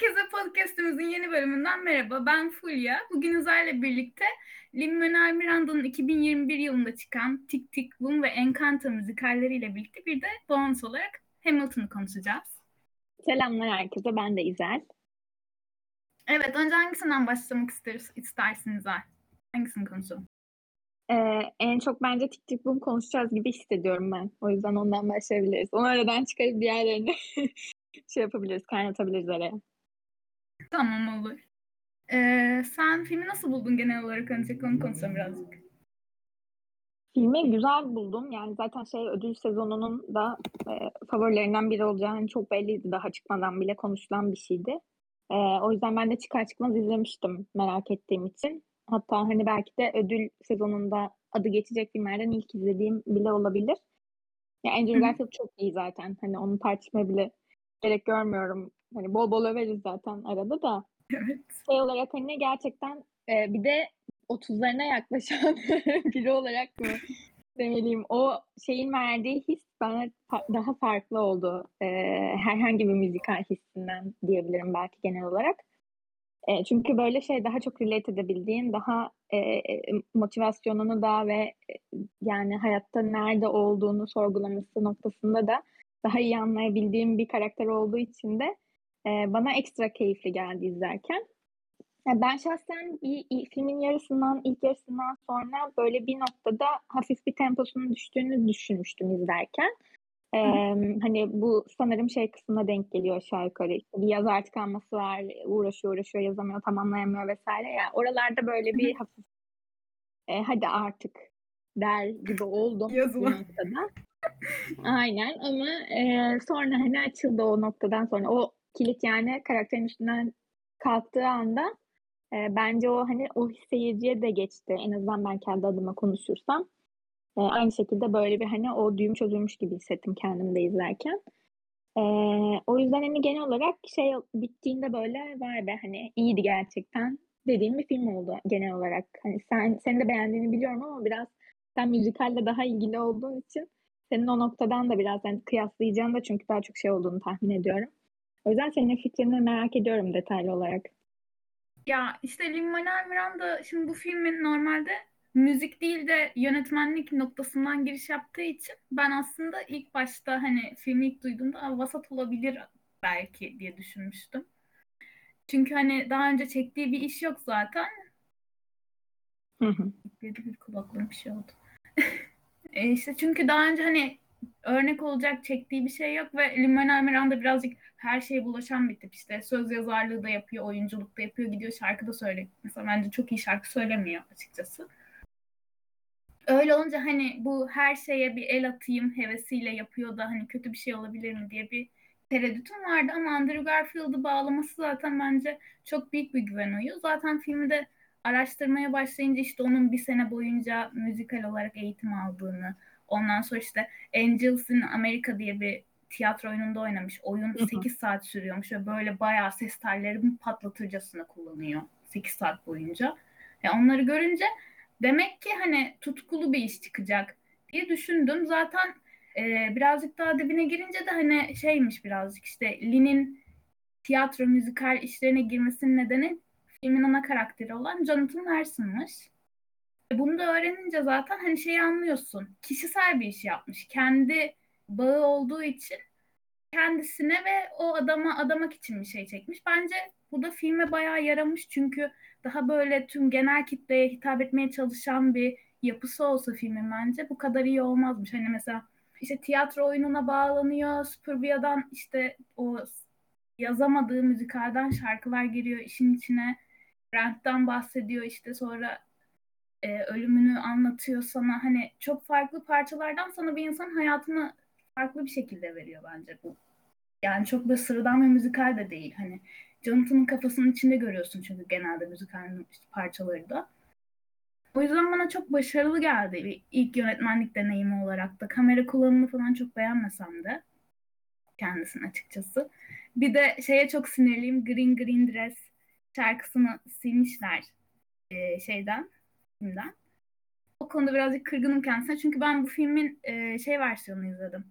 Herkese podcastimizin yeni bölümünden merhaba. Ben Fulya. Bugün Uzay'la birlikte Lin-Manuel Miranda'nın 2021 yılında çıkan Tik Tik Boom ve Encanto müzikalleriyle birlikte bir de bonus olarak Hamilton'ı konuşacağız. Selamlar herkese. Ben de İzel. Evet, önce hangisinden başlamak isteriz, istersiniz İzel? Hangisini konuşalım? Ee, en çok bence Tik Tik Boom konuşacağız gibi hissediyorum ben. O yüzden ondan başlayabiliriz. Onu aradan çıkarıp diğerlerini şey yapabiliriz, kaynatabiliriz araya. Tamam olur. Ee, sen filmi nasıl buldun genel olarak? Öncelikle onu konuşalım birazcık. Filmi güzel buldum. Yani zaten şey ödül sezonunun da e, favorilerinden biri olacağını çok belliydi. Daha çıkmadan bile konuşulan bir şeydi. E, o yüzden ben de çıkar çıkmaz izlemiştim merak ettiğim için. Hatta hani belki de ödül sezonunda adı geçecek filmlerden ilk izlediğim bile olabilir. Ya Andrew Garfield çok iyi zaten. Hani onu tartışmaya bile gerek görmüyorum. Hani bol bol överiz zaten arada da. Evet. Şey olarak hani gerçekten e, bir de 30'larına yaklaşan biri olarak mı demeliyim. O şeyin verdiği his bana daha farklı oldu. E, herhangi bir müzikal hissinden diyebilirim belki genel olarak. E, çünkü böyle şey daha çok relate edebildiğin, daha e, e, motivasyonunu da ve e, yani hayatta nerede olduğunu sorgulaması noktasında da daha iyi anlayabildiğim bir karakter olduğu için de e, bana ekstra keyifli geldi izlerken. Ya ben şahsen bir, filmin yarısından, ilk yarısından sonra böyle bir noktada hafif bir temposunun düştüğünü düşünmüştüm izlerken. Ee, hani bu sanırım şey kısmına denk geliyor aşağı yukarı. İşte bir yazar tıkanması var, uğraşıyor uğraşıyor yazamıyor, tamamlayamıyor vesaire. Yani oralarda böyle bir hafif e, hadi artık der gibi oldum Yazılan. bir noktada. Aynen ama e, sonra hani açıldı o noktadan sonra o kilit yani karakterin üstünden kalktığı anda e, bence o hani o seyirciye de geçti. En azından ben kendi adıma konuşursam. E, aynı şekilde böyle bir hani o düğüm çözülmüş gibi hissettim kendim de izlerken. E, o yüzden hani genel olarak şey bittiğinde böyle vay be hani iyiydi gerçekten dediğim bir film oldu genel olarak. Hani sen senin de beğendiğini biliyorum ama biraz sen müzikalle daha ilgili olduğun için senin o noktadan da biraz yani kıyaslayacağım da çünkü daha çok şey olduğunu tahmin ediyorum. O yüzden senin fikrini merak ediyorum detaylı olarak. Ya işte Lin-Manuel Miranda şimdi bu filmin normalde müzik değil de yönetmenlik noktasından giriş yaptığı için ben aslında ilk başta hani filmi ilk duyduğumda "Aa, vasat olabilir belki diye düşünmüştüm. Çünkü hani daha önce çektiği bir iş yok zaten. Hı hı. Bir, bir kulaklığım bir şey oldu. E işte çünkü daha önce hani örnek olacak çektiği bir şey yok ve Lin-Manuel Miranda birazcık her şeye bulaşan bir tip işte. Söz yazarlığı da yapıyor, oyunculuk da yapıyor, gidiyor şarkı da söylüyor. Mesela bence çok iyi şarkı söylemiyor açıkçası. Öyle olunca hani bu her şeye bir el atayım hevesiyle yapıyor da hani kötü bir şey olabilir mi diye bir tereddütüm vardı ama Andrew Garfield'ı bağlaması zaten bence çok büyük bir güven oyu. Zaten filmi de araştırmaya başlayınca işte onun bir sene boyunca müzikal olarak eğitim aldığını, ondan sonra işte Angels in America diye bir tiyatro oyununda oynamış. Oyun Hı hı. 8 saat sürüyormuş ve böyle bayağı ses tellerimi patlatırcasına kullanıyor 8 saat boyunca. Ya onları görünce demek ki hani tutkulu bir iş çıkacak diye düşündüm. Zaten e, birazcık daha dibine girince de hani şeymiş birazcık işte Lin'in tiyatro müzikal işlerine girmesinin nedeni filmin ana karakteri olan Jonathan Larson'mış. Bunu da öğrenince zaten hani şeyi anlıyorsun. Kişisel bir iş yapmış. Kendi bağı olduğu için kendisine ve o adama adamak için bir şey çekmiş. Bence bu da filme bayağı yaramış çünkü daha böyle tüm genel kitleye hitap etmeye çalışan bir yapısı olsa filmin bence bu kadar iyi olmazmış. Hani mesela işte tiyatro oyununa bağlanıyor, Superbia'dan işte o yazamadığı müzikalden şarkılar giriyor işin içine. Brent'ten bahsediyor işte sonra e, ölümünü anlatıyor sana. Hani çok farklı parçalardan sana bir insan hayatını farklı bir şekilde veriyor bence bu. Yani çok böyle sıradan bir müzikal de değil. Hani Jonathan'ın kafasının içinde görüyorsun çünkü genelde müzikal parçaları da. O yüzden bana çok başarılı geldi bir ilk yönetmenlik deneyimi olarak da. Kamera kullanımını falan çok beğenmesem de kendisini açıkçası. Bir de şeye çok sinirliyim. Green Green Dress şarkısını silmişler e, şeyden, filmden. O konuda birazcık kırgınım kendisine. Çünkü ben bu filmin e, şey versiyonunu izledim.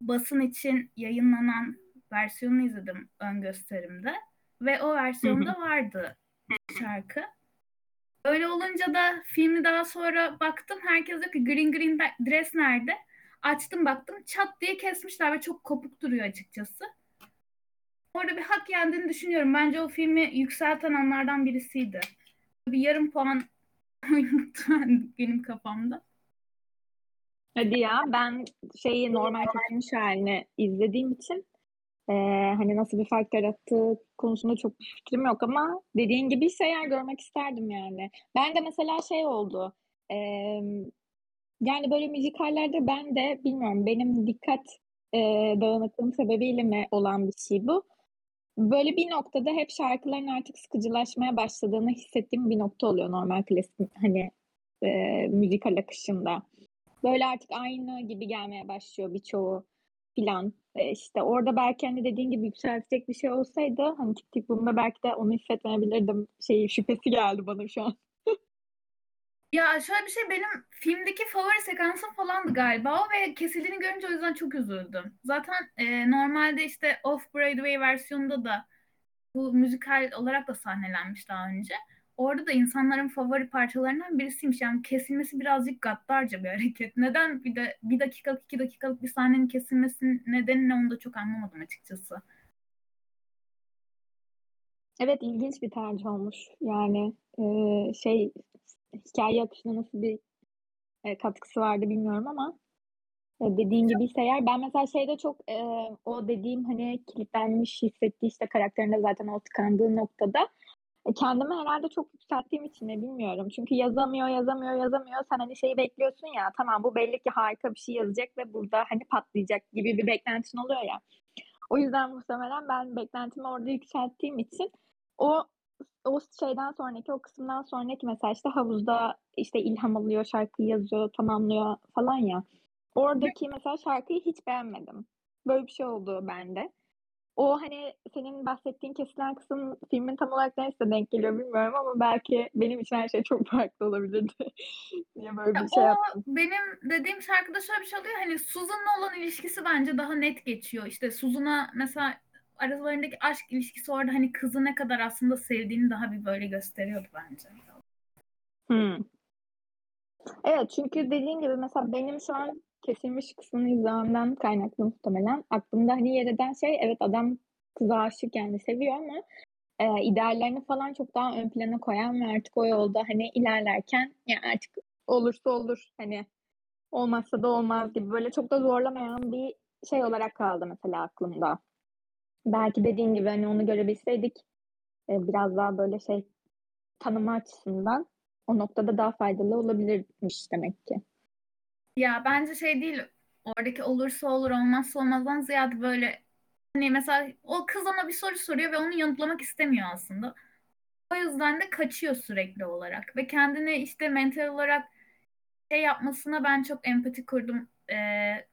Basın için yayınlanan versiyonunu izledim ön gösterimde. ve o versiyonda vardı şarkı. Öyle olunca da filmi daha sonra baktım. Herkes diyor ki Green Green Dress nerede? Açtım baktım çat diye kesmişler ve çok kopuk duruyor açıkçası. Orada bir hak yendiğini düşünüyorum. Bence o filmi yükselten anlardan birisiydi. Bir yarım puan benim kafamda. Hadi ya ben şeyi normal kesilmiş halini izlediğim için e, hani nasıl bir fark yarattığı konusunda çok bir fikrim yok ama dediğin gibi şeyler görmek isterdim yani. Ben de mesela şey oldu. E, yani böyle müzikallerde ben de bilmiyorum benim dikkat e, dağınıklığım sebebiyle mi olan bir şey bu. Böyle bir noktada hep şarkıların artık sıkıcılaşmaya başladığını hissettiğim bir nokta oluyor normal klasik hani e, müzikal akışında. Böyle artık aynı gibi gelmeye başlıyor birçoğu filan. E işte orada belki hani dediğin gibi yükseltecek bir şey olsaydı hani tik tik bunda belki de onu hissetmeyebilirdim. Şey şüphesi geldi bana şu an. Ya şöyle bir şey benim filmdeki favori sekansım falandı galiba o ve kesildiğini görünce o yüzden çok üzüldüm. Zaten e, normalde işte Off Broadway versiyonunda da bu müzikal olarak da sahnelenmiş daha önce. Orada da insanların favori parçalarından birisiymiş. Yani kesilmesi birazcık gaddarca bir hareket. Neden bir de bir dakikalık iki dakikalık bir sahnenin kesilmesinin nedeni ne onu da çok anlamadım açıkçası. Evet ilginç bir tercih olmuş. Yani e, şey hikaye akışına nasıl bir e, katkısı vardı bilmiyorum ama e, dediğin gibi ise eğer ben mesela şeyde çok e, o dediğim hani kilitlenmiş hissettiği işte karakterinde zaten o tıkandığı noktada e, kendimi herhalde çok yükselttiğim için ne bilmiyorum. Çünkü yazamıyor, yazamıyor, yazamıyor. Sen hani şeyi bekliyorsun ya tamam bu belli ki harika bir şey yazacak ve burada hani patlayacak gibi bir beklentin oluyor ya. O yüzden muhtemelen ben beklentimi orada yükselttiğim için o o şeyden sonraki, o kısımdan sonraki mesela işte havuzda işte ilham alıyor, şarkıyı yazıyor, tamamlıyor falan ya. Oradaki mesela şarkıyı hiç beğenmedim. Böyle bir şey oldu bende. O hani senin bahsettiğin kesilen kısım filmin tam olarak neyse denk geliyor bilmiyorum ama belki benim için her şey çok farklı olabilirdi diye böyle bir şey o, yaptım. Benim dediğim şarkıda şöyle bir şey oluyor. Hani Susan'la olan ilişkisi bence daha net geçiyor. İşte Susan'a mesela aralarındaki aşk ilişkisi orada hani kızı ne kadar aslında sevdiğini daha bir böyle gösteriyordu bence. Hmm. Evet çünkü dediğin gibi mesela benim şu an kesilmiş kısmını izlememden kaynaklı muhtemelen aklımda hani yer eden şey evet adam kıza aşık yani seviyor ama e, ideallerini falan çok daha ön plana koyan ve artık o yolda hani ilerlerken yani artık olursa olur hani olmazsa da olmaz gibi böyle çok da zorlamayan bir şey olarak kaldı mesela aklımda. Belki dediğin gibi hani onu görebilseydik e, biraz daha böyle şey tanıma açısından o noktada daha faydalı olabilirmiş demek ki. Ya bence şey değil oradaki olursa olur olmazsa olmazdan ziyade böyle hani mesela o kız ona bir soru soruyor ve onu yanıtlamak istemiyor aslında. O yüzden de kaçıyor sürekli olarak ve kendini işte mental olarak şey yapmasına ben çok empati kurdum. Ee,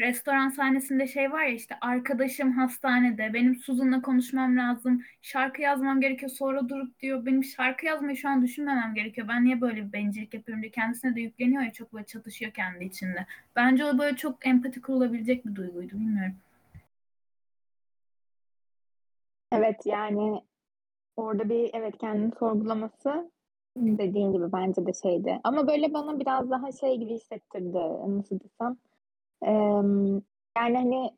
restoran sahnesinde şey var ya işte arkadaşım hastanede benim Suzan'la konuşmam lazım şarkı yazmam gerekiyor sonra durup diyor benim şarkı yazmayı şu an düşünmemem gerekiyor ben niye böyle bir bencillik yapıyorum diye kendisine de yükleniyor ya çok böyle çatışıyor kendi içinde bence o böyle çok empati kurulabilecek bir duyguydu bilmiyorum. Evet yani orada bir evet kendini sorgulaması dediğin gibi bence de şeydi. Ama böyle bana biraz daha şey gibi hissettirdi. Nasıl desem? Yani hani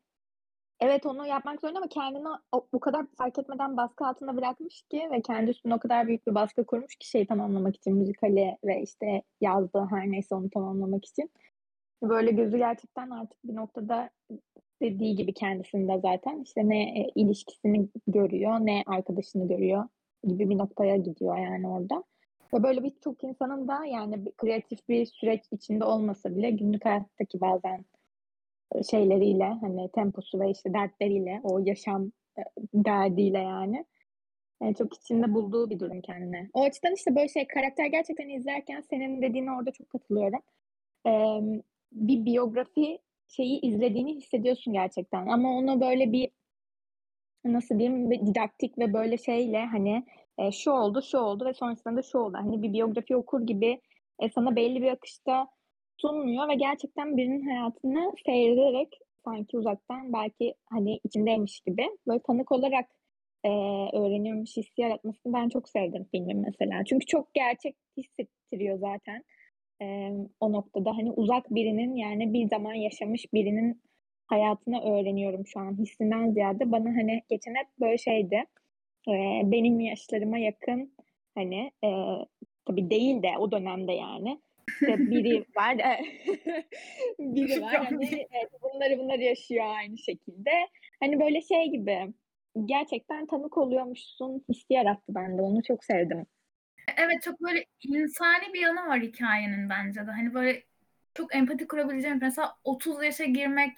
evet onu yapmak zorunda ama kendini o, bu kadar fark etmeden baskı altında bırakmış ki ve kendi üstüne o kadar büyük bir baskı kurmuş ki şeyi tamamlamak için müzikali ve işte yazdığı her neyse onu tamamlamak için. Böyle gözü gerçekten artık bir noktada dediği gibi kendisinde zaten işte ne e, ilişkisini görüyor ne arkadaşını görüyor gibi bir noktaya gidiyor yani orada. Ve böyle birçok insanın da yani bir kreatif bir süreç içinde olmasa bile günlük hayattaki bazen şeyleriyle hani temposu ve işte dertleriyle o yaşam e, derdiyle yani yani çok içinde bulduğu bir durum kendine. O açıdan işte böyle şey karakter gerçekten izlerken senin dediğine orada çok katılıyorum. Ee, bir biyografi şeyi izlediğini hissediyorsun gerçekten ama onu böyle bir nasıl diyeyim didaktik ve böyle şeyle hani e, şu oldu şu oldu ve sonrasında da şu oldu. Hani bir biyografi okur gibi e, sana belli bir akışta sunmuyor ve gerçekten birinin hayatını seyrederek sanki uzaktan belki hani içindeymiş gibi böyle tanık olarak e, öğreniyormuş hissi yaratmasını ben çok sevdim filmin mesela. Çünkü çok gerçek hissettiriyor zaten. E, o noktada hani uzak birinin yani bir zaman yaşamış birinin hayatını öğreniyorum şu an hissinden ziyade bana hani geçen hep böyle şeydi e, benim yaşlarıma yakın hani e, tabii değil de o dönemde yani işte biri var biri var hani evet, bunları bunları yaşıyor aynı şekilde hani böyle şey gibi gerçekten tanık oluyormuşsun hissi yarattı bende onu çok sevdim. Evet çok böyle insani bir yanı var hikayenin bence de. Hani böyle çok empati kurabileceğim. Mesela 30 yaşa girmek,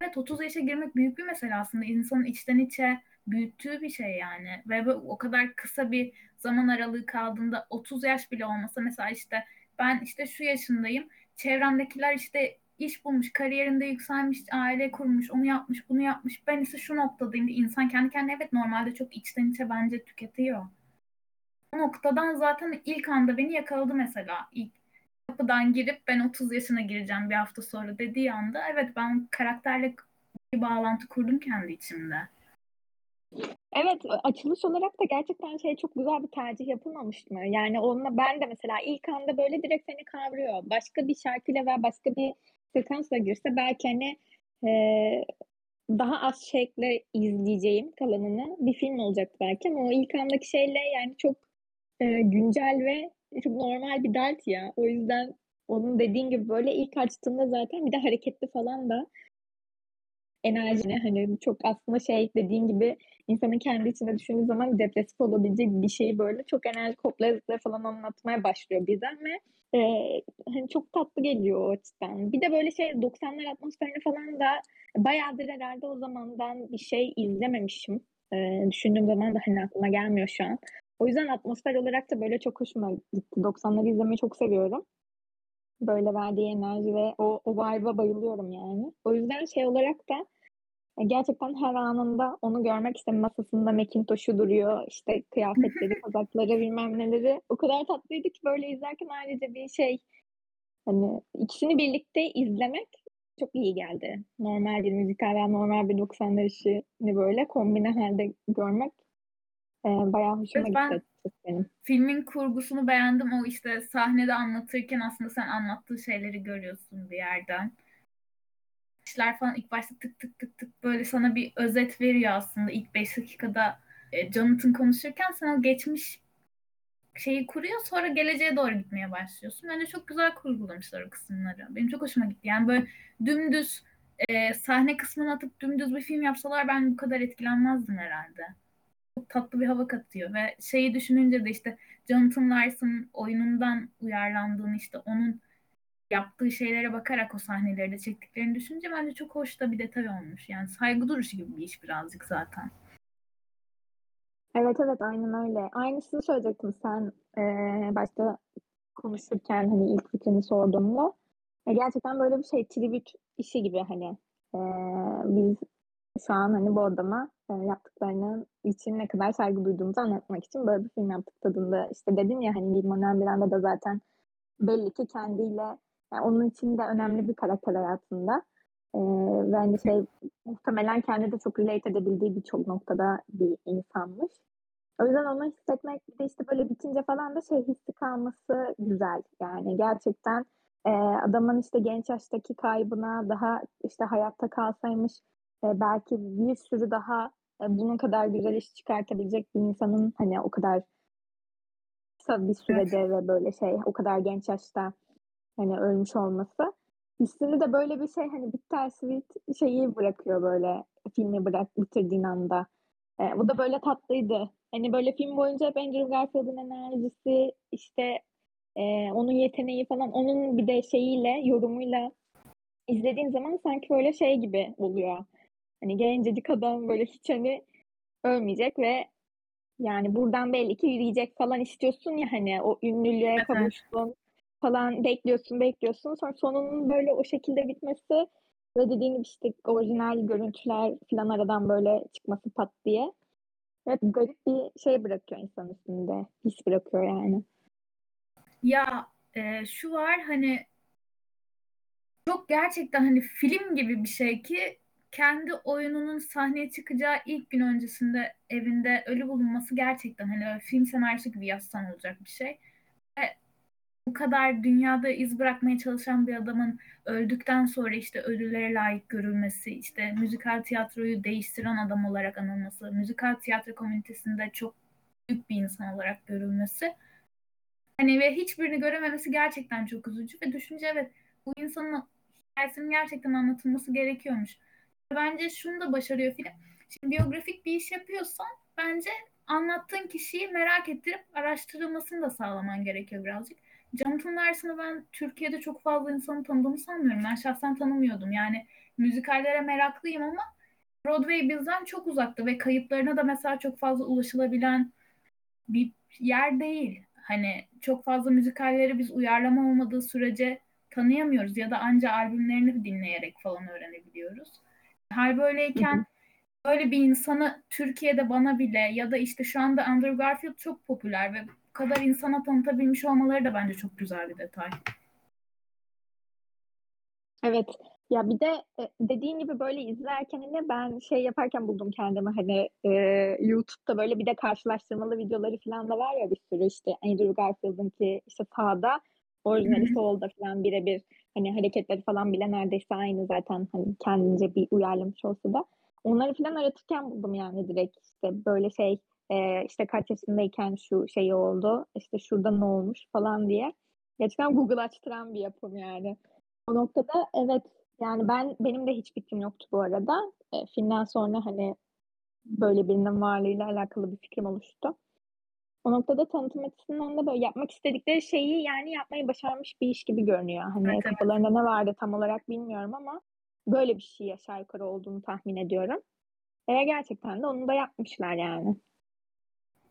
evet 30 yaşa girmek büyük bir mesele aslında. İnsanın içten içe büyüttüğü bir şey yani. Ve o kadar kısa bir zaman aralığı kaldığında 30 yaş bile olmasa mesela işte ben işte şu yaşındayım. Çevremdekiler işte iş bulmuş, kariyerinde yükselmiş, aile kurmuş, onu yapmış, bunu yapmış. Ben ise şu noktadayım. İnsan kendi kendine evet normalde çok içten içe bence tüketiyor. O noktadan zaten ilk anda beni yakaladı mesela. İlk kapıdan girip ben 30 yaşına gireceğim bir hafta sonra dediği anda evet ben karakterle bir bağlantı kurdum kendi içimde. Evet açılış olarak da gerçekten şey çok güzel bir tercih yapılmamış mı? Yani onunla ben de mesela ilk anda böyle direkt seni kavruyor. Başka bir şarkıyla veya başka bir sekansla girse belki hani e, daha az şekle izleyeceğim kalanını bir film olacak belki ama o ilk andaki şeyle yani çok e, güncel ve çok normal bir dert ya. O yüzden onun dediğin gibi böyle ilk açtığında zaten bir de hareketli falan da enerjini hani çok aslında şey dediğin gibi insanın kendi içinde düşündüğü zaman depresif olabilecek bir şeyi böyle çok enerji koplarlıkla falan anlatmaya başlıyor birden ve e, hani çok tatlı geliyor o açıdan. Bir de böyle şey 90'lar atmosferini falan da bayağıdır herhalde o zamandan bir şey izlememişim. E, düşündüğüm zaman da hani aklıma gelmiyor şu an. O yüzden atmosfer olarak da böyle çok hoşuma gitti. 90'ları izlemeyi çok seviyorum. Böyle verdiği enerji ve o, o vibe'a bayılıyorum yani. O yüzden şey olarak da e, gerçekten her anında onu görmek işte masasında Macintosh'u duruyor. işte kıyafetleri, kazakları bilmem neleri. O kadar tatlıydı ki böyle izlerken ayrıca bir şey hani ikisini birlikte izlemek çok iyi geldi. Normal bir müzikal veya normal bir 90'lar işini böyle kombine halde görmek e, bayağı hoşuma evet, gitti benim. Filmin kurgusunu beğendim. O işte sahnede anlatırken aslında sen anlattığı şeyleri görüyorsun bir yerden. İşler falan ilk başta tık tık tık tık böyle sana bir özet veriyor aslında ilk 5 dakikada e, Jonathan konuşurken sana geçmiş şeyi kuruyor sonra geleceğe doğru gitmeye başlıyorsun. Bence çok güzel kurgulamışlar o kısımları. Benim çok hoşuma gitti. Yani böyle dümdüz e, sahne kısmını atıp dümdüz bir film yapsalar ben bu kadar etkilenmezdim herhalde tatlı bir hava katıyor ve şeyi düşününce de işte Jonathan Larson oyunundan uyarlandığını işte onun yaptığı şeylere bakarak o sahneleri de çektiklerini düşününce bence çok hoş da bir detay olmuş. Yani saygı duruşu gibi bir iş birazcık zaten. Evet evet aynen öyle. Aynısını söyleyecektim sen e, başta konuşurken hani ilk fikrini sorduğumda. E, gerçekten böyle bir şey tribüt işi gibi hani e, biz şu an hani bu adama yaptıklarının için ne kadar saygı duyduğumuzu anlatmak için böyle bir film yaptık tadında. İşte dedin ya hani Lin-Manuel Miranda da zaten belli ki kendiyle yani onun için de önemli bir karakter hayatında. Ee, ve hani şey muhtemelen kendi de çok relate edebildiği birçok noktada bir insanmış. O yüzden onu hissetmek de işte böyle bitince falan da şey hissi kalması güzel. Yani gerçekten e, adamın işte genç yaştaki kaybına daha işte hayatta kalsaymış e, belki bir sürü daha e, bunun kadar güzel iş çıkartabilecek bir insanın hani o kadar kısa bir sürede evet. ve böyle şey o kadar genç yaşta hani ölmüş olması üstünde de böyle bir şey hani bitter sweet şeyi bırakıyor böyle filmi bırak bitirdiğin anda. E, bu da böyle tatlıydı. Hani böyle film boyunca hep Andrew Garfield'ın enerjisi işte e, onun yeteneği falan onun bir de şeyiyle yorumuyla izlediğin zaman sanki böyle şey gibi oluyor. Hani gencecik adam böyle hiç hani ölmeyecek ve yani buradan belli ki yürüyecek falan istiyorsun ya hani o ünlülüğe evet. kavuştun falan bekliyorsun bekliyorsun sonra sonunun böyle o şekilde bitmesi ve dediğin gibi işte orijinal görüntüler falan aradan böyle çıkması pat diye. Evet garip bir şey bırakıyor insan üstünde. His bırakıyor yani. Ya e, şu var hani çok gerçekten hani film gibi bir şey ki kendi oyununun sahneye çıkacağı ilk gün öncesinde evinde ölü bulunması gerçekten hani film senaryosu gibi yazsan olacak bir şey. Ve bu kadar dünyada iz bırakmaya çalışan bir adamın öldükten sonra işte ölülere layık görülmesi, işte müzikal tiyatroyu değiştiren adam olarak anılması, müzikal tiyatro komünitesinde çok büyük bir insan olarak görülmesi. Hani ve hiçbirini görememesi gerçekten çok üzücü ve düşünce evet bu insanın hikayesinin gerçekten anlatılması gerekiyormuş. Bence şunu da başarıyor film. Şimdi biyografik bir iş yapıyorsan bence anlattığın kişiyi merak ettirip araştırılmasını da sağlaman gerekiyor birazcık. Jonathan Larson'ı ben Türkiye'de çok fazla insanın tanıdığını sanmıyorum. Ben şahsen tanımıyordum. Yani müzikallere meraklıyım ama Broadway bizden çok uzakta ve kayıtlarına da mesela çok fazla ulaşılabilen bir yer değil. Hani çok fazla müzikalleri biz uyarlama olmadığı sürece tanıyamıyoruz ya da anca albümlerini dinleyerek falan öğrenebiliyoruz. Hal böyleyken böyle bir insanı Türkiye'de bana bile ya da işte şu anda Andrew Garfield çok popüler ve bu kadar insana tanıtabilmiş olmaları da bence çok güzel bir detay. Evet. Ya bir de e, dediğin gibi böyle izlerken hani ben şey yaparken buldum kendimi hani e, YouTube'da böyle bir de karşılaştırmalı videoları falan da var ya bir sürü işte Andrew Garfield'ın ki işte sağda orijinali solda falan birebir hani hareketleri falan bile neredeyse aynı zaten hani kendince bir uyarlamış olsa da onları falan aratırken buldum yani direkt işte böyle şey e, işte kaç yaşındayken şu şey oldu işte şurada ne olmuş falan diye gerçekten Google açtıran bir yapım yani. O noktada evet yani ben benim de hiç fikrim yoktu bu arada. E, filmden sonra hani böyle birinin varlığıyla alakalı bir fikrim oluştu. O noktada tanıtım açısından da böyle yapmak istedikleri şeyi yani yapmayı başarmış bir iş gibi görünüyor. Hani Evet, kafalarında ne vardı tam olarak bilmiyorum ama böyle bir şey aşağı yukarı olduğunu tahmin ediyorum. Ve gerçekten de onu da yapmışlar yani.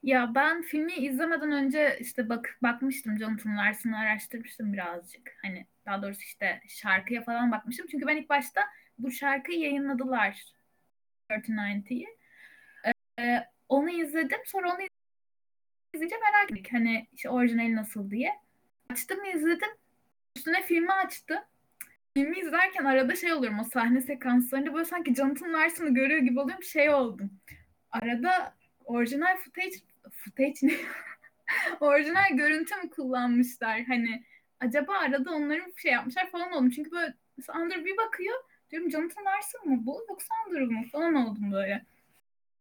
Ya ben filmi izlemeden önce işte bak bakmıştım Jonathan Larson'ı araştırmıştım birazcık. Hani daha doğrusu işte şarkıya falan bakmıştım. Çünkü ben ilk başta bu şarkıyı yayınladılar. 3090'yi. Ee, onu izledim. Sonra onu izleyince merak ettim. Hani işte orijinali nasıl diye. Açtım izledim. Üstüne filmi açtım. Filmi izlerken arada şey oluyorum o sahne sekanslarında böyle sanki Jonathan Larson'ı görüyor gibi oluyorum. Şey oldum. Arada orijinal footage footage ne? orijinal görüntü mü kullanmışlar? Hani acaba arada onların şey yapmışlar falan oldum. Çünkü böyle Andrew bir bakıyor diyorum Jonathan Larson mı bu yoksa Andrew mu falan oldum böyle.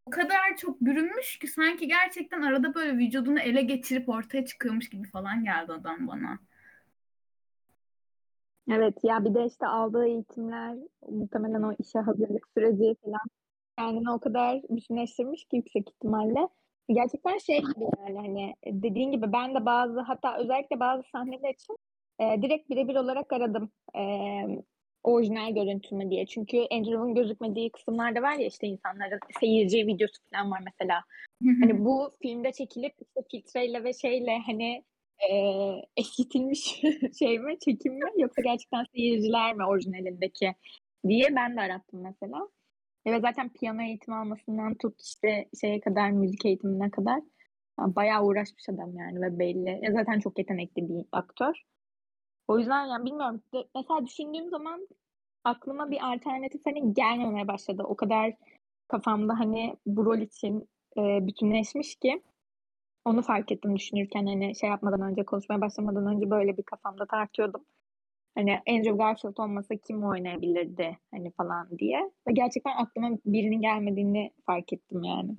O kadar çok bürünmüş ki sanki gerçekten arada böyle vücudunu ele geçirip ortaya çıkıyormuş gibi falan geldi adam bana. Evet ya bir de işte aldığı eğitimler muhtemelen o işe hazırlık süreci falan kendini o kadar bütünleştirmiş ki yüksek ihtimalle. Gerçekten şey gibi yani hani dediğin gibi ben de bazı hatta özellikle bazı sahneler için e, direkt birebir olarak aradım e, orijinal görüntümü diye. Çünkü Andrew'un gözükmediği kısımlar da var ya işte insanların seyirci videosu falan var mesela. Hani bu filmde çekilip işte filtreyle ve şeyle hani e, eskitilmiş şey mi çekim mi yoksa gerçekten seyirciler mi orijinalindeki diye ben de arattım mesela. Ve zaten piyano eğitimi almasından tut işte şeye kadar müzik eğitimine kadar bayağı uğraşmış adam yani ve belli. E zaten çok yetenekli bir aktör. O yüzden yani bilmiyorum. Mesela düşündüğüm zaman aklıma bir alternatif hani gelmemeye başladı. O kadar kafamda hani bu rol için e, bütünleşmiş ki onu fark ettim düşünürken hani şey yapmadan önce konuşmaya başlamadan önce böyle bir kafamda tartıyordum. Hani Andrew Garfield olmasa kim oynayabilirdi hani falan diye. Ve gerçekten aklıma birinin gelmediğini fark ettim yani.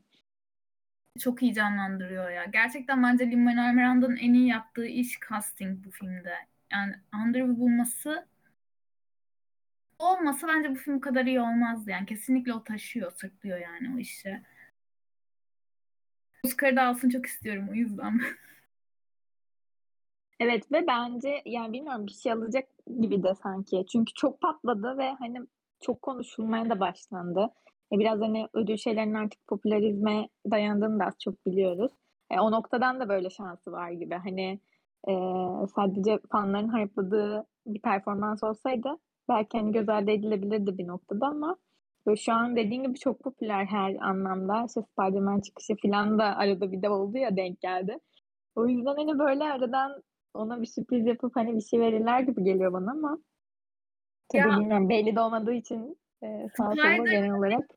Çok iyi canlandırıyor ya. Gerçekten bence Lin-Manuel Miranda'nın en iyi yaptığı iş casting bu filmde. Yani Andrew'u bulması olmasa bence bu film kadar iyi olmazdı. Yani kesinlikle o taşıyor, sırtlıyor yani o işi. Oscar'ı da alsın çok istiyorum o yüzden. Evet ve bence yani bilmiyorum bir şey alacak gibi de sanki. Çünkü çok patladı ve hani çok konuşulmaya da başlandı. E biraz hani ödül şeylerin artık popülerizme dayandığını da az çok biliyoruz. E, o noktadan da böyle şansı var gibi. Hani e, sadece fanların hype'ladığı bir performans olsaydı belki hani göz ardı edilebilirdi bir noktada ama böyle şu an dediğin gibi çok popüler her anlamda. İşte Spider-Man çıkışı falan da arada bir de oldu ya denk geldi. O yüzden hani böyle aradan ona bir sürpriz yapıp hani bir şey verirler gibi geliyor bana ama tabii Ya bilmiyorum belli de olmadığı için e, sağ solu genel olarak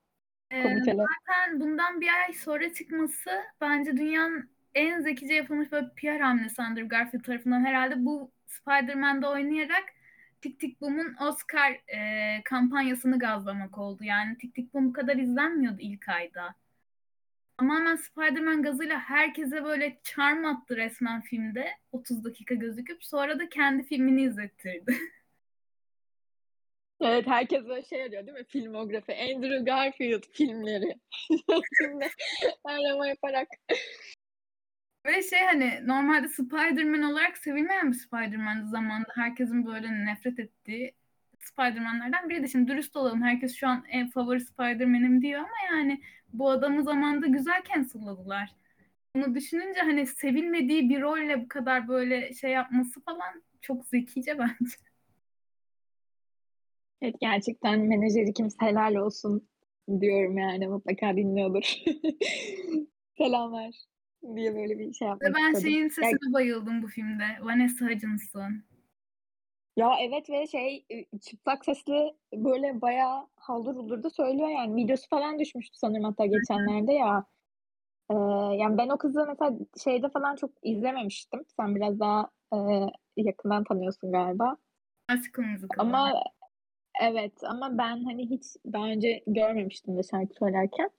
komiteler. zaten bundan bir ay sonra çıkması bence dünyanın en zekice yapılmış böyle PR hamlesi Andrew Garfield tarafından herhalde bu Spider-Man'de oynayarak Tik Tik Boom'un Oscar e, kampanyasını gazlamak oldu. Yani Tik Tik Boom bu kadar izlenmiyordu ilk ayda. Tamamen Spider-Man gazıyla herkese böyle charm attı resmen filmde. 30 dakika gözüküp sonra da kendi filmini izlettirdi. Evet herkes böyle şey arıyor değil mi? Filmografi. Andrew Garfield filmleri. Arama yaparak. Ve şey hani normalde Spider-Man olarak sevilmeyen bir Spider-Man'di zamanında. Herkesin böyle nefret ettiği Spider-Man'lerden biriydi. Şimdi dürüst olalım. Herkes şu an en favori Spider-Man'im diyor ama yani bu adamı zamanında güzel cancelladılar. Bunu düşününce hani sevilmediği bir rolle bu kadar böyle şey yapması falan çok zekice bence. Evet gerçekten menajeri kimse helal olsun diyorum yani mutlaka dinliyordur. Selamlar diye böyle bir şey Ve yapmak ben istedim. şeyin sesine bayıldım bu filmde. Vanessa Hudgenson. ya evet ve şey e, çıplak sesli böyle bayağı haldır huldur da söylüyor yani. Videosu falan düşmüştü sanırım hatta geçenlerde ya. Ee, yani ben o kızı mesela şeyde falan çok izlememiştim. Sen biraz daha e, yakından tanıyorsun galiba. Musical. Ama evet ama ben hani hiç daha önce görmemiştim de şarkı söylerken.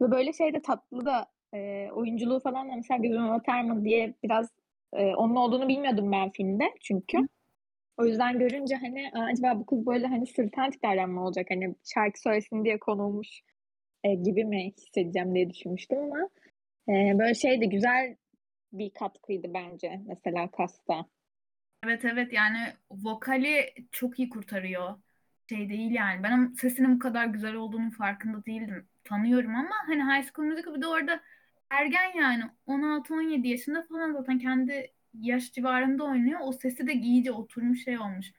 Ve böyle şey de tatlı da e, oyunculuğu falan da mesela gözüme batar diye biraz e, onun olduğunu bilmiyordum ben filmde çünkü. O yüzden görünce hani "Aa, acaba bu kız böyle hani sırıtan tiplerden mi olacak? Hani şarkı söylesin diye konulmuş e, gibi mi hissedeceğim diye düşünmüştüm ama e, böyle şey de güzel bir katkıydı bence mesela kasta. Evet evet yani vokali çok iyi kurtarıyor. Şey değil yani. Ben sesinin bu kadar güzel olduğunun farkında değildim. Tanıyorum ama hani High School Musical bir de orada ergen yani 16-17 yaşında falan zaten kendi yaş civarında oynuyor. O sesi de iyice oturmuş şey olmuş.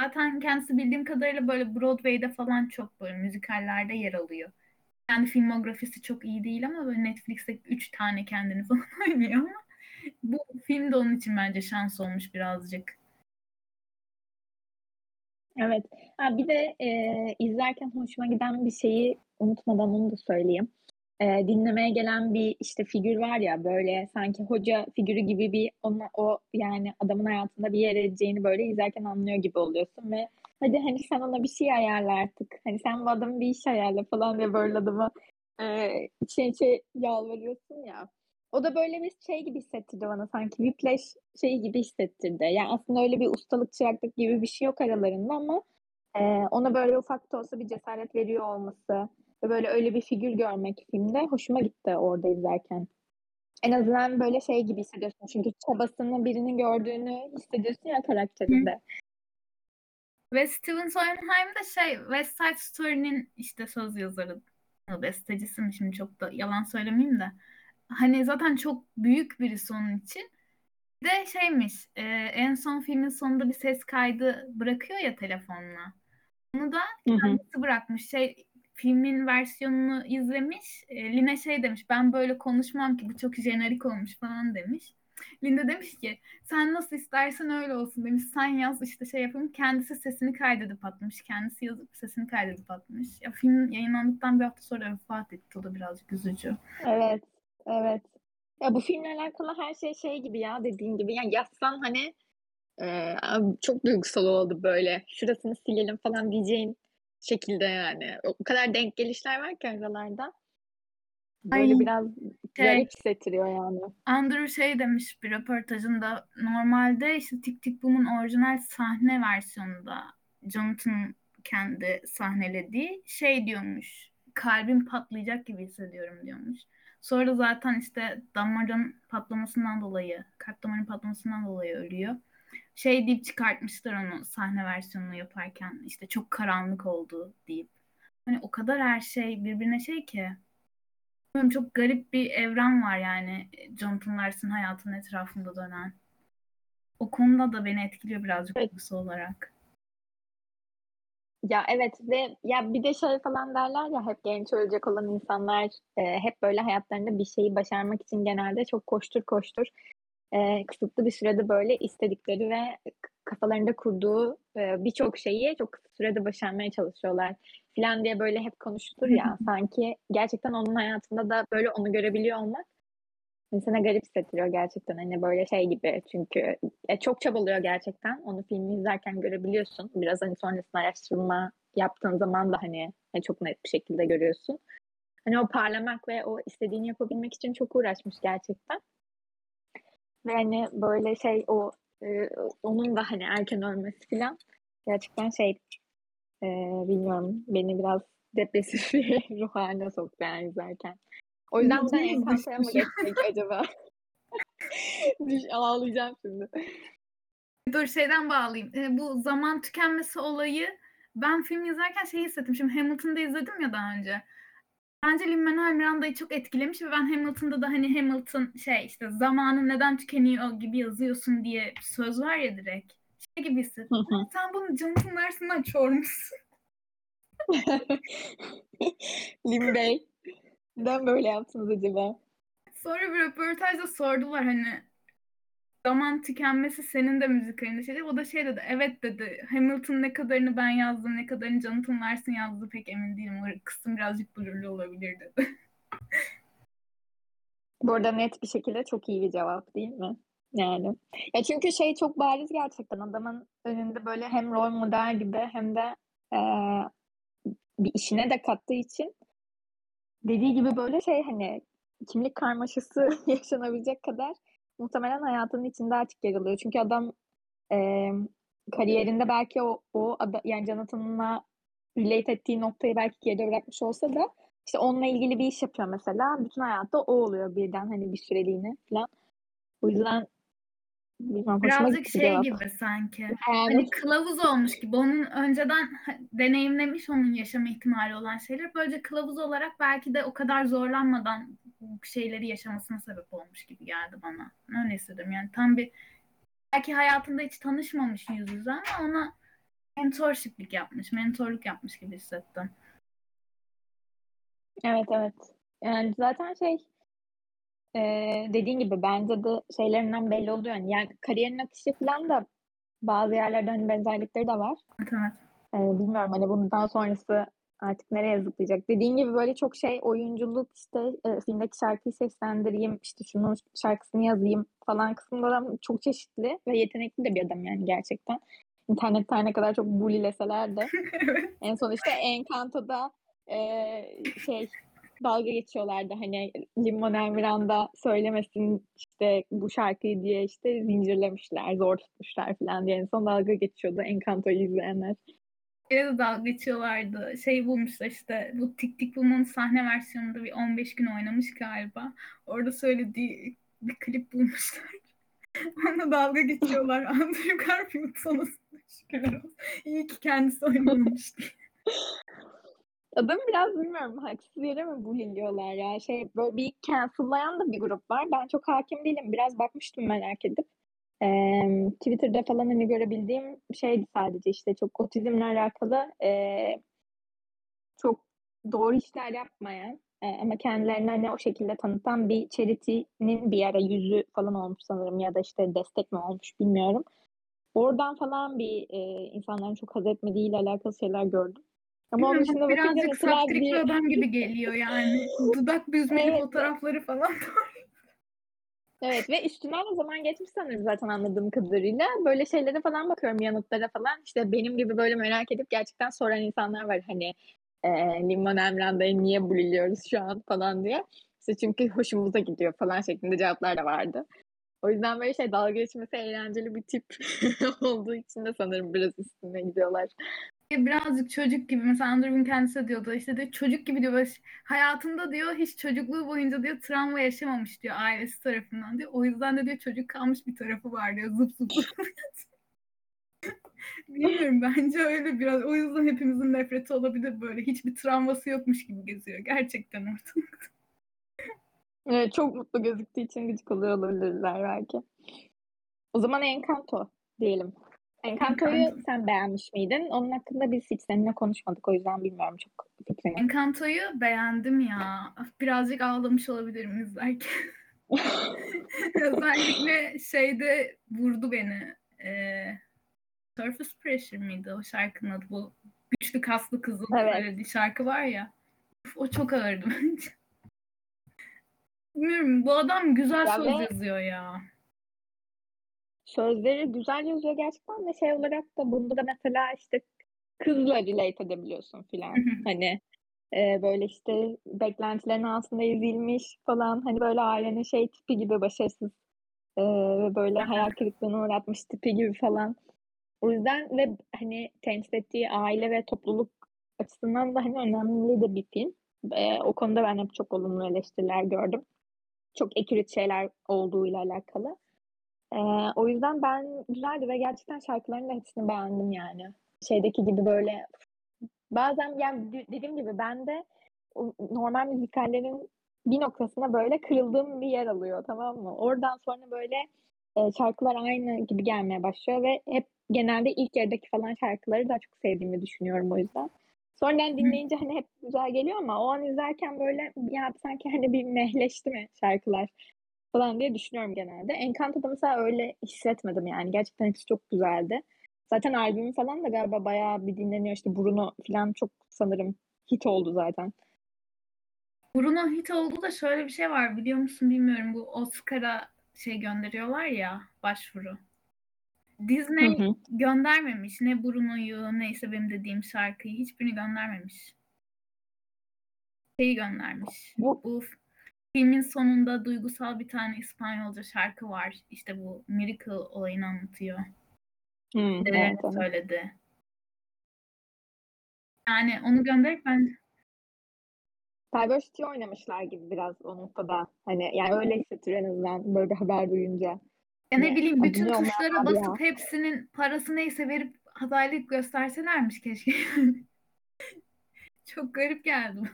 Zaten kendisi bildiğim kadarıyla böyle Broadway'de falan çok böyle müzikallerde yer alıyor. Kendi filmografisi çok iyi değil ama böyle Netflix'te 3 tane kendini falan oynuyor ama bu film de onun için bence şans olmuş birazcık. Evet. Ha, bir de e, izlerken hoşuma giden bir şeyi unutmadan onu da söyleyeyim. E, dinlemeye gelen bir işte figür var ya böyle sanki hoca figürü gibi bir ona, o yani adamın hayatında bir yer edeceğini böyle izlerken anlıyor gibi oluyorsun ve hadi hani sen ona bir şey ayarla artık. Hani sen bu adamın bir iş ayarla falan diye böyle adama e, içe içe yalvarıyorsun ya. O da böyle bir şey gibi hissettirdi bana sanki Whiplash şeyi gibi hissettirdi. Yani aslında öyle bir ustalık çıraklık gibi bir şey yok aralarında ama e, ona böyle ufak da olsa bir cesaret veriyor olması ve böyle öyle bir figür görmek filmde hoşuma gitti orada izlerken. En azından böyle şey gibi hissediyorsun çünkü çabasını birinin gördüğünü hissediyorsun ya karakterinde. Ve Steven Sondheim de şey West Side Story'nin işte söz yazarı, bestecisi mi şimdi çok da yalan söylemeyeyim de. Hani zaten çok büyük birisi onun için. Bir de şeymiş e, en son filmin sonunda bir ses kaydı bırakıyor ya telefonla. Onu da Hı hı. kendisi bırakmış. Şey filmin versiyonunu izlemiş. E, Line şey demiş ben böyle konuşmam ki bu çok jenerik olmuş falan demiş. Linda demiş ki sen nasıl istersen öyle olsun demiş. Sen yaz işte şey yapayım. Kendisi sesini kaydedip atmış. Kendisi yazıp sesini kaydedip atmış. Ya film yayınlandıktan bir hafta sonra vefat etti. O da birazcık üzücü. Evet, evet. Ya bu filmle alakalı her şey şey gibi ya dediğin gibi. Yani yazsan hani e, çok duygusal oldu böyle. Şurasını silelim falan diyeceğin şekilde yani. O kadar denk gelişler var ki aralarda. Böyle Ay, biraz şey, garip hissettiriyor yani. Andrew şey demiş bir röportajında normalde işte Tik Tik Boom'un orijinal sahne versiyonunda Jonathan kendi sahnelediği şey diyormuş kalbim patlayacak gibi hissediyorum diyormuş. Sonra zaten işte damarın patlamasından dolayı kalp damarının patlamasından dolayı ölüyor. Şey deyip çıkartmışlar onu sahne versiyonunu yaparken işte çok karanlık oldu deyip. Hani o kadar her şey birbirine şey ki. Bilmiyorum, çok garip bir evren var yani Jonathan Larson hayatının etrafında dönen. O konuda da beni etkiliyor birazcık Evet. olarak. Ya evet ve ya bir de şey falan derler ya hep genç ölecek olan insanlar e, hep böyle hayatlarında bir şeyi başarmak için genelde çok koştur koştur e, kısıtlı bir sürede böyle istedikleri ve kafalarında kurduğu e, birçok şeyi çok kısa sürede başarmaya çalışıyorlar falan diye böyle hep konuşulur ya. sanki gerçekten onun hayatında da böyle onu görebiliyor olmak insana garip hissettiriyor gerçekten. Hani böyle şey gibi çünkü e, çok çabalıyor gerçekten. Onu filmi izlerken görebiliyorsun. Biraz hani sonrasında araştırma yaptığın zaman da hani e, çok net bir şekilde görüyorsun. Hani o parlamak ve o istediğini yapabilmek için çok uğraşmış gerçekten. Ve hani böyle şey o e, onun da hani erken ölmesi falan gerçekten şey e, bilmiyorum beni biraz depresif bir ruh haline soktu yani izlerken. O yüzden buradan Encanto'ya mı geçsek acaba? Düş, ağlayacağım şimdi. Dur şeyden bağlayayım. E, bu zaman tükenmesi olayı ben film izlerken şey hissettim. Şimdi Hamilton'da izledim ya daha önce. Bence Lin-Manuel Miranda'yı çok etkilemiş ve ben Hamilton'da da hani Hamilton şey işte zamanın neden tükeniyor gibi yazıyorsun diye bir söz var ya direkt. Şey gibi hissettim. Sen bunu Jonathan Larson'dan çormuşsun. Lin Bey. Neden böyle yaptınız acaba? Sonra bir röportajda sordular hani zaman tükenmesi senin de müzikalinde şey O da şey dedi evet dedi Hamilton ne kadarını ben yazdım ne kadarını Jonathan Larson yazdı pek emin değilim. O kısım birazcık blurlu olabilir dedi. Bu arada net bir şekilde çok iyi bir cevap değil mi? Yani. Ya çünkü şey çok bariz gerçekten adamın önünde böyle hem rol model gibi hem de e, bir işine de kattığı için dediği gibi böyle şey hani kimlik karmaşası yaşanabilecek kadar muhtemelen hayatının içinde artık yer alıyor. Çünkü adam e, kariyerinde belki o, o ada, yani Jonathan'la relate ettiği noktayı belki geride bırakmış olsa da işte onunla ilgili bir iş yapıyor mesela. Bütün hayatta o oluyor birden hani bir süreliğine falan. O yüzden Birazcık şey gibi sanki. Yani. Hani kılavuz olmuş gibi. Onun önceden deneyimlemiş onun yaşama ihtimali olan şeyler. Böylece kılavuz olarak belki de o kadar zorlanmadan bu şeyleri yaşamasına sebep olmuş gibi geldi bana. Öyle hissediyorum. Yani tam bir belki hayatında hiç tanışmamış yüz yüze ama ona mentorshiplik yapmış, mentorluk yapmış gibi hissettim. Evet evet. Yani zaten şey e, dediğin gibi bence de şeylerinden belli oluyor. Yani, yani kariyerin akışı falan da bazı yerlerde hani benzerlikleri de var. Evet. E, bilmiyorum hani bundan sonrası artık nereye zıplayacak. Dediğin gibi böyle çok şey oyunculuk işte e, filmdeki şarkıyı seslendireyim işte şunun şarkısını yazayım falan kısımları çok çeşitli ve yetenekli de bir adam yani gerçekten. İnternette ne kadar çok bulileseler de en son işte Encanto'da e, şey dalga geçiyorlardı hani Lin-Manuel Miranda söylemesin işte bu şarkıyı diye işte zincirlemişler, zor tutmuşlar falan diye en son dalga geçiyordu Encanto'yu izleyenler. Yine de dalga geçiyorlardı. Şey bulmuşlar işte bu Tik Tik Boom'un sahne versiyonunda bir 15 gün oynamış galiba. Orada söylediği bir klip bulmuşlar. Ona dalga geçiyorlar. Andrew Garfield sana şükürler olsun. İyi ki kendisi oynamış Adam biraz bilmiyorum haksız yere mi buliliyorlar ya. Şey böyle bir cancel'layan da bir grup var. Ben çok hakim değilim. Biraz bakmıştım merak edip. Ee, Twitter'da falan hani görebildiğim şeydi sadece işte çok otizmle alakalı e, çok doğru işler yapmayan e, ama kendilerini hani o şekilde tanıtan bir charity'nin bir ara yüzü falan olmuş sanırım ya da işte destek mi olmuş bilmiyorum. Oradan falan bir e, insanların çok haz etmediğiyle alakalı şeyler gördüm. Ama onun dışında birazcık saftirik bir adam gibi geliyor yani. Dudak büzmeli evet. fotoğrafları falan Evet ve üstünden o zaman geçmiş sanırım zaten anladığım kadarıyla. Böyle şeylere falan bakıyorum yanıtlara falan. İşte benim gibi böyle merak edip gerçekten soran insanlar var. Hani e, Limon Emranda'yı niye buliliyoruz şu an falan diye. İşte çünkü hoşumuza gidiyor falan şeklinde cevaplar da vardı. O yüzden böyle şey dalga geçmesi eğlenceli bir tip olduğu için de sanırım biraz üstüne gidiyorlar birazcık çocuk gibi mesela Andrew'un kendisi diyordu işte diyor çocuk gibi diyor hayatında diyor hiç çocukluğu boyunca diyor travma yaşamamış diyor ailesi tarafından diyor. O yüzden de diyor çocuk kalmış bir tarafı var diyor zıp zıp. Bilmiyorum bence öyle biraz. O yüzden hepimizin nefreti olabilir böyle. Hiçbir travması yokmuş gibi geziyor gerçekten ortalıkta. Evet, çok mutlu gözüktüğü için gıcık oluyor olabilirler belki. O zaman Encanto diyelim. Encanto'yu sen beğenmiş miydin? Onun hakkında biz hiç seninle konuşmadık. O yüzden bilmiyorum çok fikrini. Encanto'yu beğendim ya. Birazcık ağlamış olabilirim izlerken. Özellikle şeyde vurdu beni. Ee, Surface Pressure miydi o şarkının adı? Bu güçlü kaslı kızın Evet. söylediği şarkı var ya. Uf, o çok ağırdı bence. Bilmiyorum bu adam güzel Ya söz yazıyor ya. Sözleri güzel yazıyor gerçekten ve şey olarak da bunda da mesela işte kızla relate edebiliyorsun filan. Hani e, böyle işte beklentilerin altında ezilmiş falan hani böyle ailenin şey tipi gibi başarısız e, ve böyle hayal kırıklığına uğratmış tipi gibi falan. O yüzden ve hani temsil ettiği aile ve topluluk açısından da hani önemli de bir film. E, o konuda ben hep çok olumlu eleştiriler gördüm. Çok accurate şeyler olduğuyla alakalı. E, o yüzden ben güzeldi ve gerçekten şarkılarını da hepsini beğendim yani. Şeydeki gibi böyle bazen yani de- dediğim gibi ben de normal müzikallerin bir noktasına böyle kırıldığım bir yer alıyor tamam mı? Oradan sonra böyle e, şarkılar aynı gibi gelmeye başlıyor ve hep genelde ilk yerdeki falan şarkıları daha çok sevdiğimi düşünüyorum o yüzden. Sonradan dinleyince hani hep güzel geliyor ama o an izlerken böyle ya sanki hani bir mehleşti mi şarkılar falan diye düşünüyorum genelde. Encanto'da mesela öyle hissetmedim yani. Gerçekten hepsi çok güzeldi. Zaten albümü falan da galiba bayağı bir dinleniyor. İşte Bruno falan çok sanırım hit oldu zaten. Bruno hit oldu da şöyle bir şey var biliyor musun bilmiyorum. Bu Oscar'a şey gönderiyorlar ya başvuru. Disney Hı hı. göndermemiş. Ne Bruno'yu neyse benim dediğim şarkıyı hiçbirini göndermemiş. Şeyi göndermiş. Bu- Bu filmin sonunda duygusal bir tane İspanyolca şarkı var. İşte bu Miracle olayını anlatıyor. Dedelerini evet, söyledi. Yani onu gönderip ben Diversity oynamışlar gibi biraz o noktada. Hani yani öyle hissettiriyor en azından böyle bir haber duyunca. ya ne Ne? bileyim bütün onlar tuşlara abi ya? basıp hepsinin parası neyse verip adaylık gösterselermiş keşke. Çok garip geldi.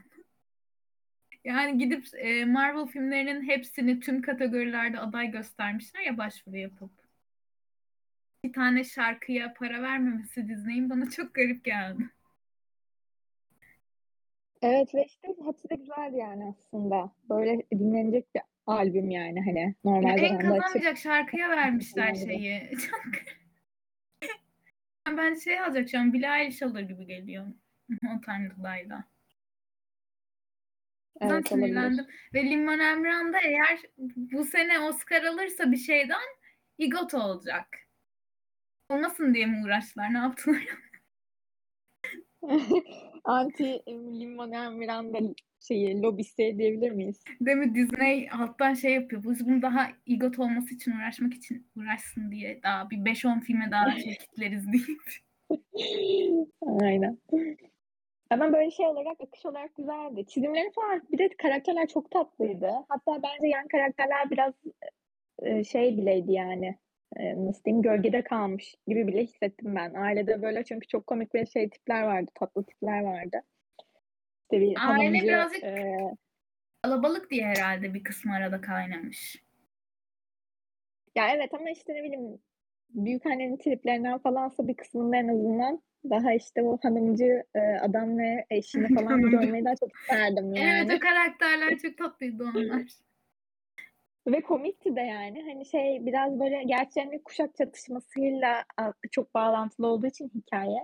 Yani gidip e, Marvel filmlerinin hepsini tüm kategorilerde aday göstermişler ya başvuru yapıp. Bir tane şarkıya para vermemesi Disney'in bana çok garip geldi. Evet ve işte hepsi de güzeldi yani aslında. Böyle dinlenecek bir albüm yani hani normal en zamanda açıp kazanmayacak şarkıya vermişler şeyi. Çok Ben şey alacak şu an Billie Eilish alır gibi geliyor. O Time to Die'da. Evet olabilir. sinirlendim. Ve Lin-Manuel Miranda eğer bu sene Oscar alırsa bir şeyden EGOT olacak. Olmasın diye mi uğraştılar? Ne yaptılar? Anti Lin-Manuel Miranda şeyi lobisi diyebilir miyiz? Değil mi? Disney alttan şey yapıyor. Biz bunu daha EGOT olması için uğraşmak için uğraşsın diye daha bir 5-10 filme daha şey kitleriz deyip. Aynen. Ama böyle şey olarak, akış olarak güzeldi. Çizimleri falan, bir de karakterler çok tatlıydı. Hatta bence yan karakterler biraz e, şey bileydi yani. E, nasıl diyeyim, gölgede kalmış gibi bile hissettim ben. Ailede böyle çünkü çok komik ve şey tipler vardı, tatlı tipler vardı. İşte bir Aile hanımcı, birazcık e, Kalabalık diye herhalde bir kısmı arada kaynamış. ya evet ama işte ne bileyim, büyükannenin triplerinden falansa bir kısmında en azından daha işte o hanımcı e, adam ve eşini falan görmeyi daha çok isterdim yani. Evet o karakterler çok tatlıydı onlar. Ve komikti de yani. Hani şey biraz böyle hani kuşak çatışmasıyla çok bağlantılı olduğu için hikaye.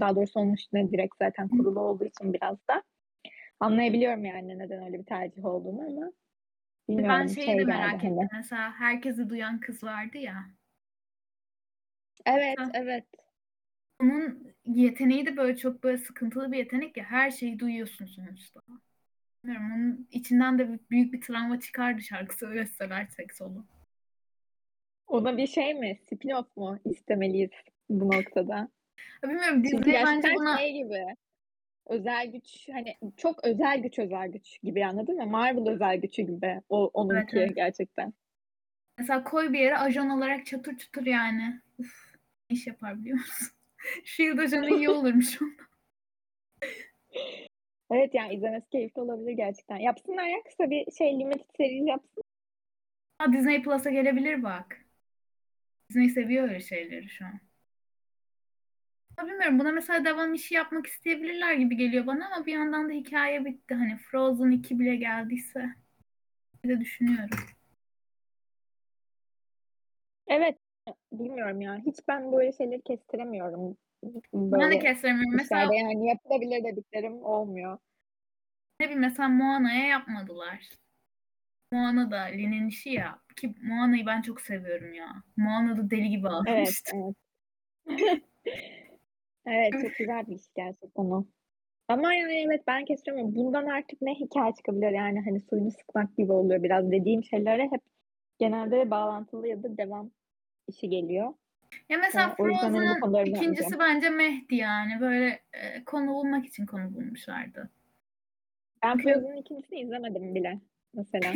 Daha doğrusu onun üstüne direkt zaten kurulu olduğu için biraz da. Anlayabiliyorum yani neden öyle bir tercih olduğunu ama bilmiyorum Ben şeyi şey de merak hani. ettim. Mesela herkesi duyan kız vardı ya. Evet Ha. evet. Onun yeteneği de böyle çok böyle sıkıntılı bir yetenek ya. Her şeyi duyuyorsun sonuçta. Bilmiyorum, onun içinden de büyük bir travma çıkardı şarkı söyleseler solu. Ona bir şey mi? Spin-off mu istemeliyiz bu noktada? Bilmiyorum Disney bence buna şey gibi özel güç hani çok özel güç özel güç gibi anladın mı? Marvel özel gücü gibi o onunki evet. gerçekten. mesela koy bir yere ajan olarak çatır çatır yani. Uf, iş yapar biliyor musun? Shield ajanı iyi olurmuş. Evet yani izlemesi keyifli olabilir gerçekten. Yapsınlar ya kısa bir şey limited series yapsın. Ha, Disney Plus'a gelebilir bak. Disney seviyor öyle şeyleri şu an. Ya bilmiyorum buna mesela devam işi yapmak isteyebilirler gibi geliyor bana ama bir yandan da hikaye bitti. Hani Frozen 2 bile geldiyse bir de düşünüyorum. Evet bilmiyorum ya. Hiç ben böyle şeyleri kestiremiyorum. Ben de Böyle kestiremiyorum. Mesela yani yapılabilir dediklerim olmuyor. ne bileyim mesela Moana'ya yapmadılar. Moana da Lin'in işi ya. Ki Moana'yı ben çok seviyorum ya. Moana da deli gibi Evet, ağlamıştı. evet. Evet, çok güzel bir iş gerçekten o. Ama yani evet ben kestiremiyorum. Bundan artık ne hikaye çıkabilir yani hani suyunu sıkmak gibi oluyor biraz. Dediğim şeylere hep genelde bağlantılı ya da devam işi geliyor. Ya Ee, mesela hani bu Frozen'ın ikincisi bence Mehdi yani. Böyle e, konu bulmak için konu bulmuşlardı. Ben Frozen'ın ikincisini izlemedim bile mesela.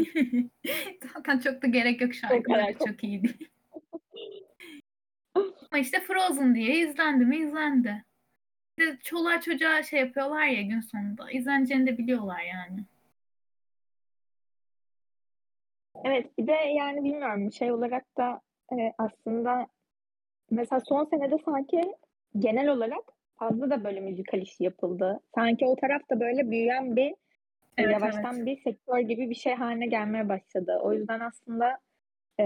zaten çok da gerek yok şarkıları çok. çok iyiydi. Ama işte Frozen diye izlendi mi izlendi. De çoluğa çocuğa şey yapıyorlar ya gün sonunda. İzleneceğini de biliyorlar yani. Evet bir de yani bilmiyorum şey olarak da e, aslında mesela son senede sanki genel olarak fazla da böyle müzikal işi yapıldı. Sanki o tarafta böyle büyüyen bir Evet yavaştan evet. bir sektör gibi bir şey haline gelmeye başladı. O yüzden aslında e,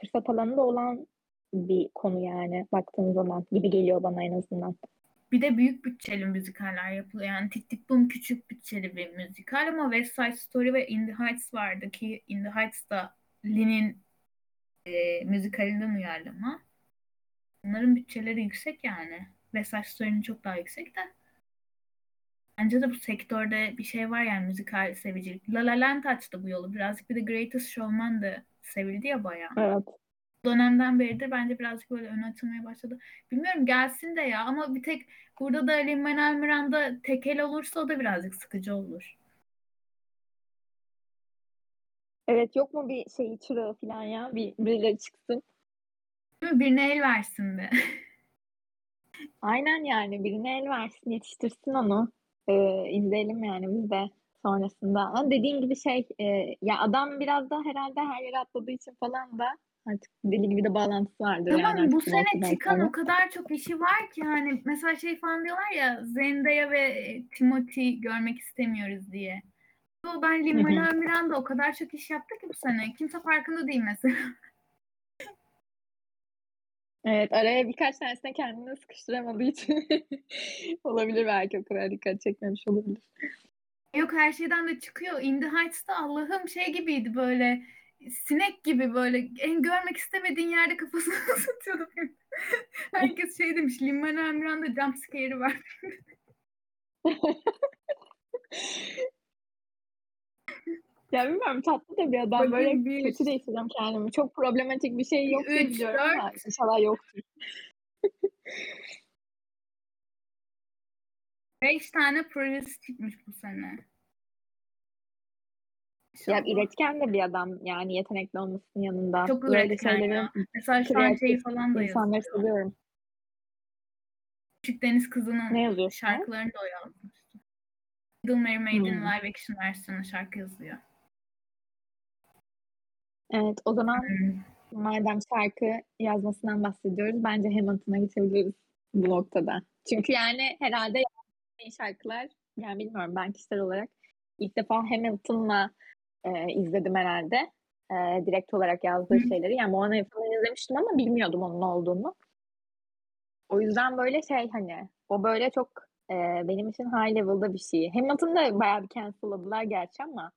fırsat alanında olan bir konu yani baktığın zaman gibi geliyor bana en azından. Bir de büyük bütçeli müzikaller yapılıyor. Yani Tik Tik Boom küçük bütçeli bir müzikal ama West Side Story ve In the Heights vardı ki In the Heights da Lin'in e, müzikalinden uyarlama. Bunların bütçeleri yüksek yani. Side Story'nin çok daha yüksek de. Bence de bu sektörde bir şey var yani müzikal sevicilik. La La Land açtı bu yolu. Birazcık bir de Greatest Showman da sevildi ya bayağı. Evet. Dönemden beridir bence birazcık böyle ön açılmaya başladı. Bilmiyorum gelsin de ya ama bir tek burada da Lin-Manuel Miranda tekel olursa o da birazcık sıkıcı olur. Evet yok mu bir şey çırağı falan ya bir birileri çıksın. Birine el versin de. Aynen yani birine el versin yetiştirsin onu. Ee, izleyelim yani biz de sonrasında. Ama dediğin gibi şey e, ya adam biraz da herhalde her yere atladığı için falan da artık deli gibi de bağlantısı vardır yani Tamam bu artık bu sene çıkan sonra. o kadar çok işi var ki hani mesela şey falan diyorlar ya Zendaya ve Timothy görmek istemiyoruz diye. Yo, ben. Lin-Manuel Miranda o kadar çok iş yaptı ki bu sene. Kimse farkında değil mesela. Evet araya birkaç tanesine kendini sıkıştıramadığı için olabilir belki o kadar dikkat çekmemiş olabilir. Yok her şeyden de çıkıyor. In the Heights'ta Allah'ım şey gibiydi böyle sinek gibi böyle en görmek istemediğin yerde kafasını satıyordu. Herkes şey demiş Lin-Manuel Miranda jump scare'i var. Ya bilmiyorum tatlı da bir adam böyle Bakayım bir, kötü de hissediyorum kendimi. Çok problematik bir şey yok diye biliyorum ama inşallah yoktur. Beş tane projesi çıkmış bu sene. Ya İnşallah. üretken de bir adam yani yetenekli olmasının yanında. Çok Böyle üretken şeylerin ya. Mesela şu an kreatif falan da insanları yazıyor. seviyorum. Küçük Deniz Kızı'nın Ne yazıyorsun? şarkılarını da o yazmıştı. Little Mermaid'in Hmm. live action versiyonu şarkı yazıyor. Evet o zaman Hmm. madem şarkı yazmasından bahsediyoruz bence Hamilton'a geçebiliriz bu noktada. Çünkü yani herhalde şarkılar yani bilmiyorum ben kişisel olarak ilk defa Hamilton'la e, izledim herhalde. E, direkt olarak yazdığı Hı. şeyleri. Yani Moana'yı falan izlemiştim ama bilmiyordum onun olduğunu. O yüzden böyle şey hani o böyle çok e, benim için high level'da bir şey. Hamilton'ı da bayağı bir cancel'ladılar gerçi ama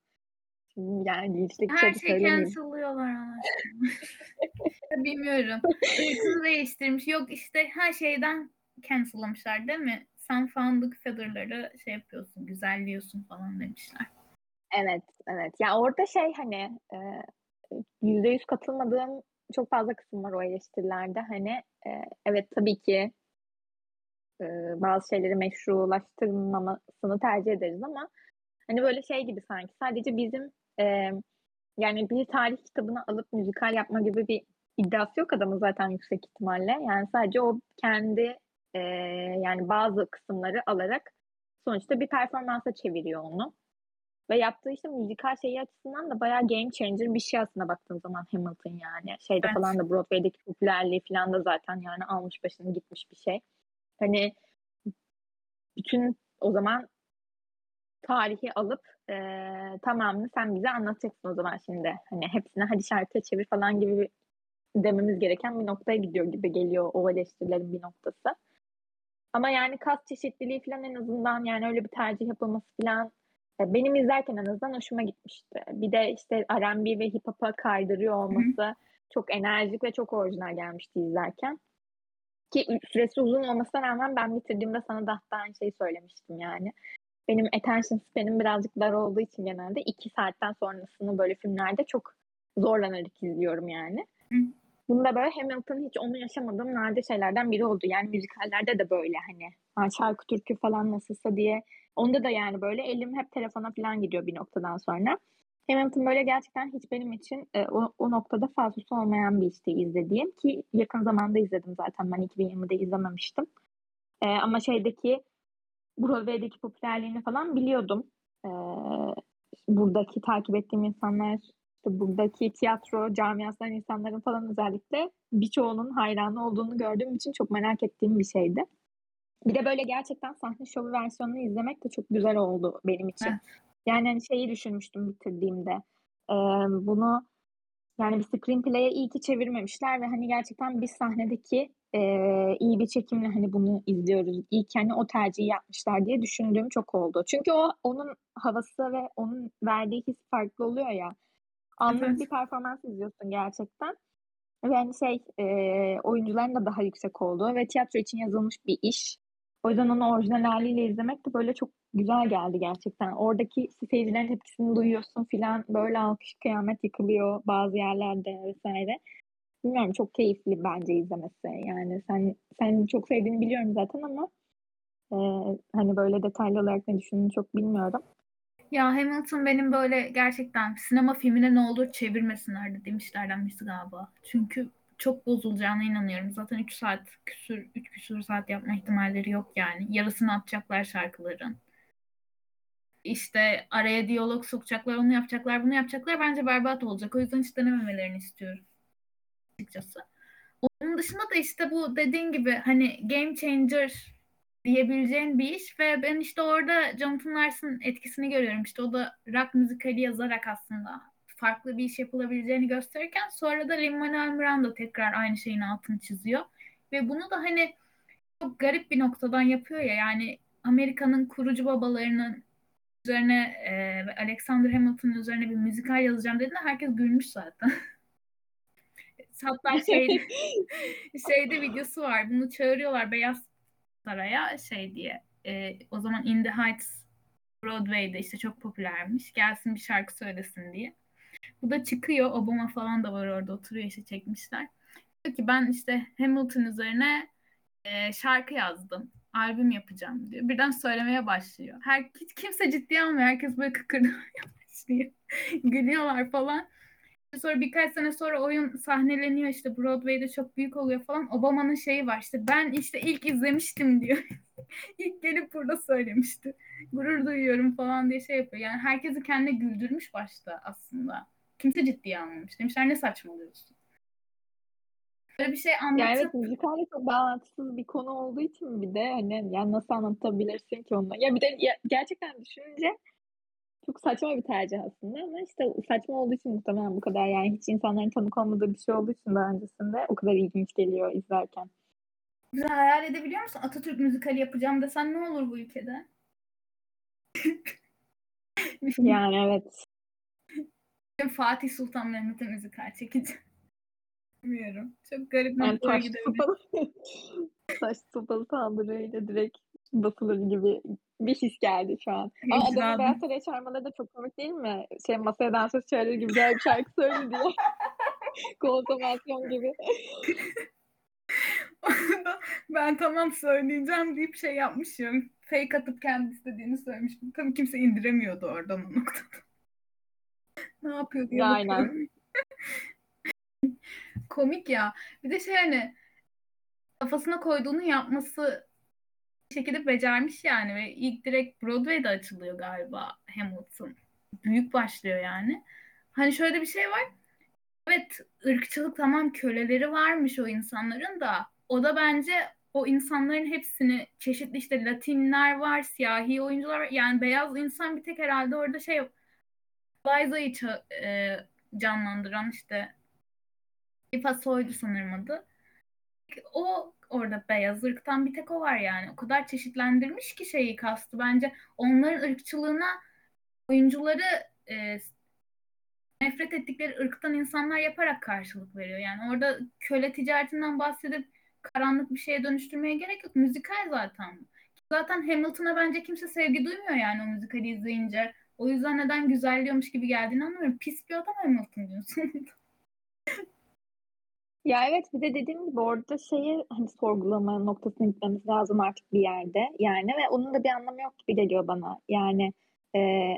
şimdi yani linçlik Her şey cancel'lıyorlar aşkına. Bilmiyorum. Irkını değiştirmiş. Yok işte her şeyden cancel'lamışlar değil mi? Sen foundlık feather'ları şey yapıyorsun, güzelliyorsun falan demişler. Evet, evet. Ya orada şey hani yüzde yüz katılmadığım çok fazla kısım var o eleştirilerde. Hani evet tabii ki bazı şeyleri meşrulaştırmamasını tercih ederiz ama hani böyle şey gibi sanki sadece bizim e, yani bir tarih kitabını alıp müzikal yapma gibi bir iddiası yok adamın zaten yüksek ihtimalle. Yani sadece o kendi e, yani bazı kısımları alarak sonuçta bir performansa çeviriyor onu. Ve yaptığı işte müzikal şeyi açısından da bayağı game changer bir şey aslında baktığın zaman Hamilton yani. Şeyde Evet. falan da Broadway'deki popülerliği falan da zaten yani almış başını gitmiş bir şey. Hani bütün o zaman tarihi alıp e, tamamını sen bize anlatacaksın o zaman şimdi. Hani hepsini hadi şarkıya çevir falan gibi dememiz gereken bir noktaya gidiyor gibi geliyor o eleştirilerin bir noktası. Ama yani kas çeşitliliği falan en azından yani öyle bir tercih yapılması falan benim izlerken en azından hoşuma gitmişti. Bir de işte R&B ve hip hop'a kaydırıyor olması Hı. çok enerjik ve çok orijinal gelmişti izlerken. Ki süresi uzun olmasına rağmen ben bitirdiğimde sana da hatta aynı şeyi söylemiştim yani. Benim attention span'im birazcık dar olduğu için genelde iki saatten sonrasını böyle filmlerde çok zorlanarak izliyorum yani. Hı. Bunda böyle Hamilton hiç onu yaşamadığım nadir şeylerden biri oldu. Yani müzikallerde de böyle hani şarkı türkü falan nasılsa diye. Onda da yani böyle elim hep telefona falan gidiyor bir noktadan sonra. Hamilton böyle gerçekten hiç benim için e, o, o noktada fazlası olmayan bir işti izlediğim ki yakın zamanda izledim zaten ben 2020'de izlememiştim. E, ama şeydeki Broadway'deki popülerliğini falan biliyordum. E, buradaki takip ettiğim insanlar işte buradaki tiyatro camiasından insanların falan özellikle birçoğunun hayranı olduğunu gördüğüm için çok merak ettiğim bir şeydi. Bir de böyle gerçekten sahne şovu versiyonunu izlemek de çok güzel oldu benim için. Evet. Yani hani şeyi düşünmüştüm bitirdiğimde. Ee, bunu yani bir screenplay'e iyi ki çevirmemişler ve hani gerçekten bir sahnedeki e, iyi bir çekimle hani bunu izliyoruz. İyi ki hani o tercihi yapmışlar diye düşündüğüm çok oldu. Çünkü o onun havası ve onun verdiği his farklı oluyor ya. Anlık evet. bir performans izliyorsun gerçekten. Ve hani şey e, oyuncuların da daha yüksek olduğu ve tiyatro için yazılmış bir iş. O yüzden onu orijinal haliyle izlemek de böyle çok güzel geldi gerçekten. Oradaki seyircilerin tepkisini duyuyorsun filan böyle alkış kıyamet yıkılıyor bazı yerlerde vesaire. Bilmiyorum çok keyifli bence izlemesi. Yani sen sen çok sevdiğini biliyorum zaten ama e, hani böyle detaylı olarak ne düşündüğünü çok bilmiyorum. Ya Hamilton benim böyle gerçekten sinema filmine ne olur çevirmesinler dediğim işlerden birisi galiba. Çünkü çok bozulacağına inanıyorum. Zaten 3 saat küsür, 3 küsür saat yapma ihtimalleri yok yani. Yarısını atacaklar şarkıların. İşte araya diyalog sokacaklar, onu yapacaklar, bunu yapacaklar. Bence berbat olacak. O yüzden hiç denememelerini istiyorum. Açıkçası. Onun dışında da işte bu dediğin gibi hani game changer diyebileceğin bir iş ve ben işte orada Jonathan Larson etkisini görüyorum. İşte o da rock müzikali yazarak aslında farklı bir iş yapılabileceğini gösterirken sonra da Lin-Manuel Miranda tekrar aynı şeyin altını çiziyor. Ve bunu da hani çok garip bir noktadan yapıyor ya yani Amerika'nın kurucu babalarının üzerine e, Alexander Hamilton'ın üzerine bir müzikal yazacağım dediğinde herkes gülmüş zaten. Hatta şeyde, şeyde videosu var. Bunu çağırıyorlar Beyaz Saray'a şey diye. E, o zaman In the Heights Broadway'de işte çok popülermiş. Gelsin bir şarkı söylesin diye. Bu da çıkıyor. Obama falan da var orada oturuyor işte çekmişler. Diyor ki ben işte Hamilton üzerine e, şarkı yazdım. Albüm yapacağım diyor. Birden söylemeye başlıyor. Her, hiç kimse ciddiye almıyor. Herkes böyle kıkırdamaya başlıyor. Gülüyorlar falan. Sonra birkaç sene sonra oyun sahneleniyor işte Broadway'de çok büyük oluyor falan. Obama'nın şeyi var işte ben işte ilk izlemiştim diyor. ilk gelip burada söylemişti. Gurur duyuyorum falan diye şey yapıyor. Yani herkesi kendine güldürmüş başta aslında. Kimse ciddiye almamış. Demişler ne saçmalıyorsun. Böyle bir şey anlatıp... Yani evet müzikalle çok bağlantısız bir konu olduğu için bir de hani yani nasıl anlatabilirsin ki onu? Ya bir de ya, gerçekten düşününce çok saçma bir tercih aslında ama işte saçma olduğu için muhtemelen bu kadar yani hiç insanların tanık olmadığı bir şey olduğu için daha öncesinde o kadar ilginç geliyor izlerken. Güzel hayal edebiliyor musun? Atatürk müzikali yapacağım desen ne olur bu ülkede? yani evet. Fatih Sultan Mehmet'e müzikal çekeceğim. Bilmiyorum. Çok garip bir yani taş sopalı, taş sopalı tandırıyla direkt basılır gibi bir his geldi şu an. Ama adamın Beyaz Saray'a çağırmaları da çok komik değil mi? Şey masaya dansöz çağırır gibi güzel bir şarkı söyle diye. Konsomasyon gibi. ben tamam söyleyeceğim deyip şey yapmışım. Fake atıp kendi istediğini söylemiştim. Tabii kimse indiremiyordu oradan o noktada. Ne yapıyor diye Aynen. Komik ya. Bir de şey hani kafasına koyduğunu yapması şekilde becermiş yani ve ilk direkt Broadway'de açılıyor galiba Hamilton. Büyük başlıyor yani. Hani şöyle bir şey var. Evet ırkçılık tamam köleleri varmış o insanların da o da bence o insanların hepsini çeşitli işte Latinler var, siyahi oyuncular var. Yani beyaz insan bir tek herhalde orada şey Liza'yı e, canlandıran işte Khalifa Soylu sanırım adı. O orada beyaz ırktan bir tek o var yani. O kadar çeşitlendirmiş ki şeyi kastı. Bence onların ırkçılığına oyuncuları e, nefret ettikleri ırktan insanlar yaparak karşılık veriyor. Yani orada köle ticaretinden bahsedip karanlık bir şeye dönüştürmeye gerek yok. Müzikal zaten. Zaten Hamilton'a bence kimse sevgi duymuyor yani o müzikali izleyince. O yüzden neden güzelliyormuş gibi geldiğini anlamıyorum. Pis bir adam Hamilton diyorsun. Ya evet bir de dediğim gibi orada şeyi hani sorgulama noktasına gitmemiz lazım artık bir yerde. Yani ve onun da bir anlamı yok gibi geliyor bana. Yani e,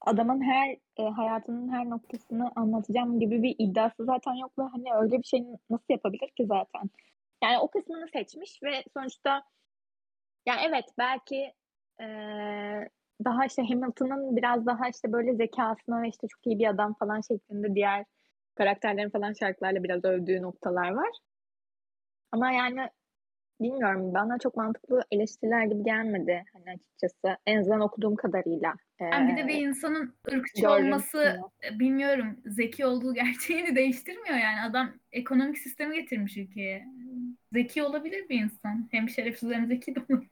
adamın her e, hayatının her noktasını anlatacağım gibi bir iddiası zaten yok ve hani öyle bir şey nasıl yapabilir ki zaten? Yani o kısmını seçmiş ve sonuçta yani evet belki e, daha işte Hamilton'ın biraz daha işte böyle zekasına ve işte çok iyi bir adam falan şeklinde diğer karakterlerin falan şarkılarla biraz övdüğü noktalar var. Ama yani bilmiyorum bana çok mantıklı eleştiriler gibi gelmedi hani açıkçası. En azından okuduğum kadarıyla. Yani bir de bir insanın ırkçı olması bilmiyorum zeki olduğu gerçeğini değiştirmiyor yani. Adam ekonomik sistemi getirmiş ülkeye. Zeki olabilir bir insan. Hem şerefsiz hem zeki de olabilir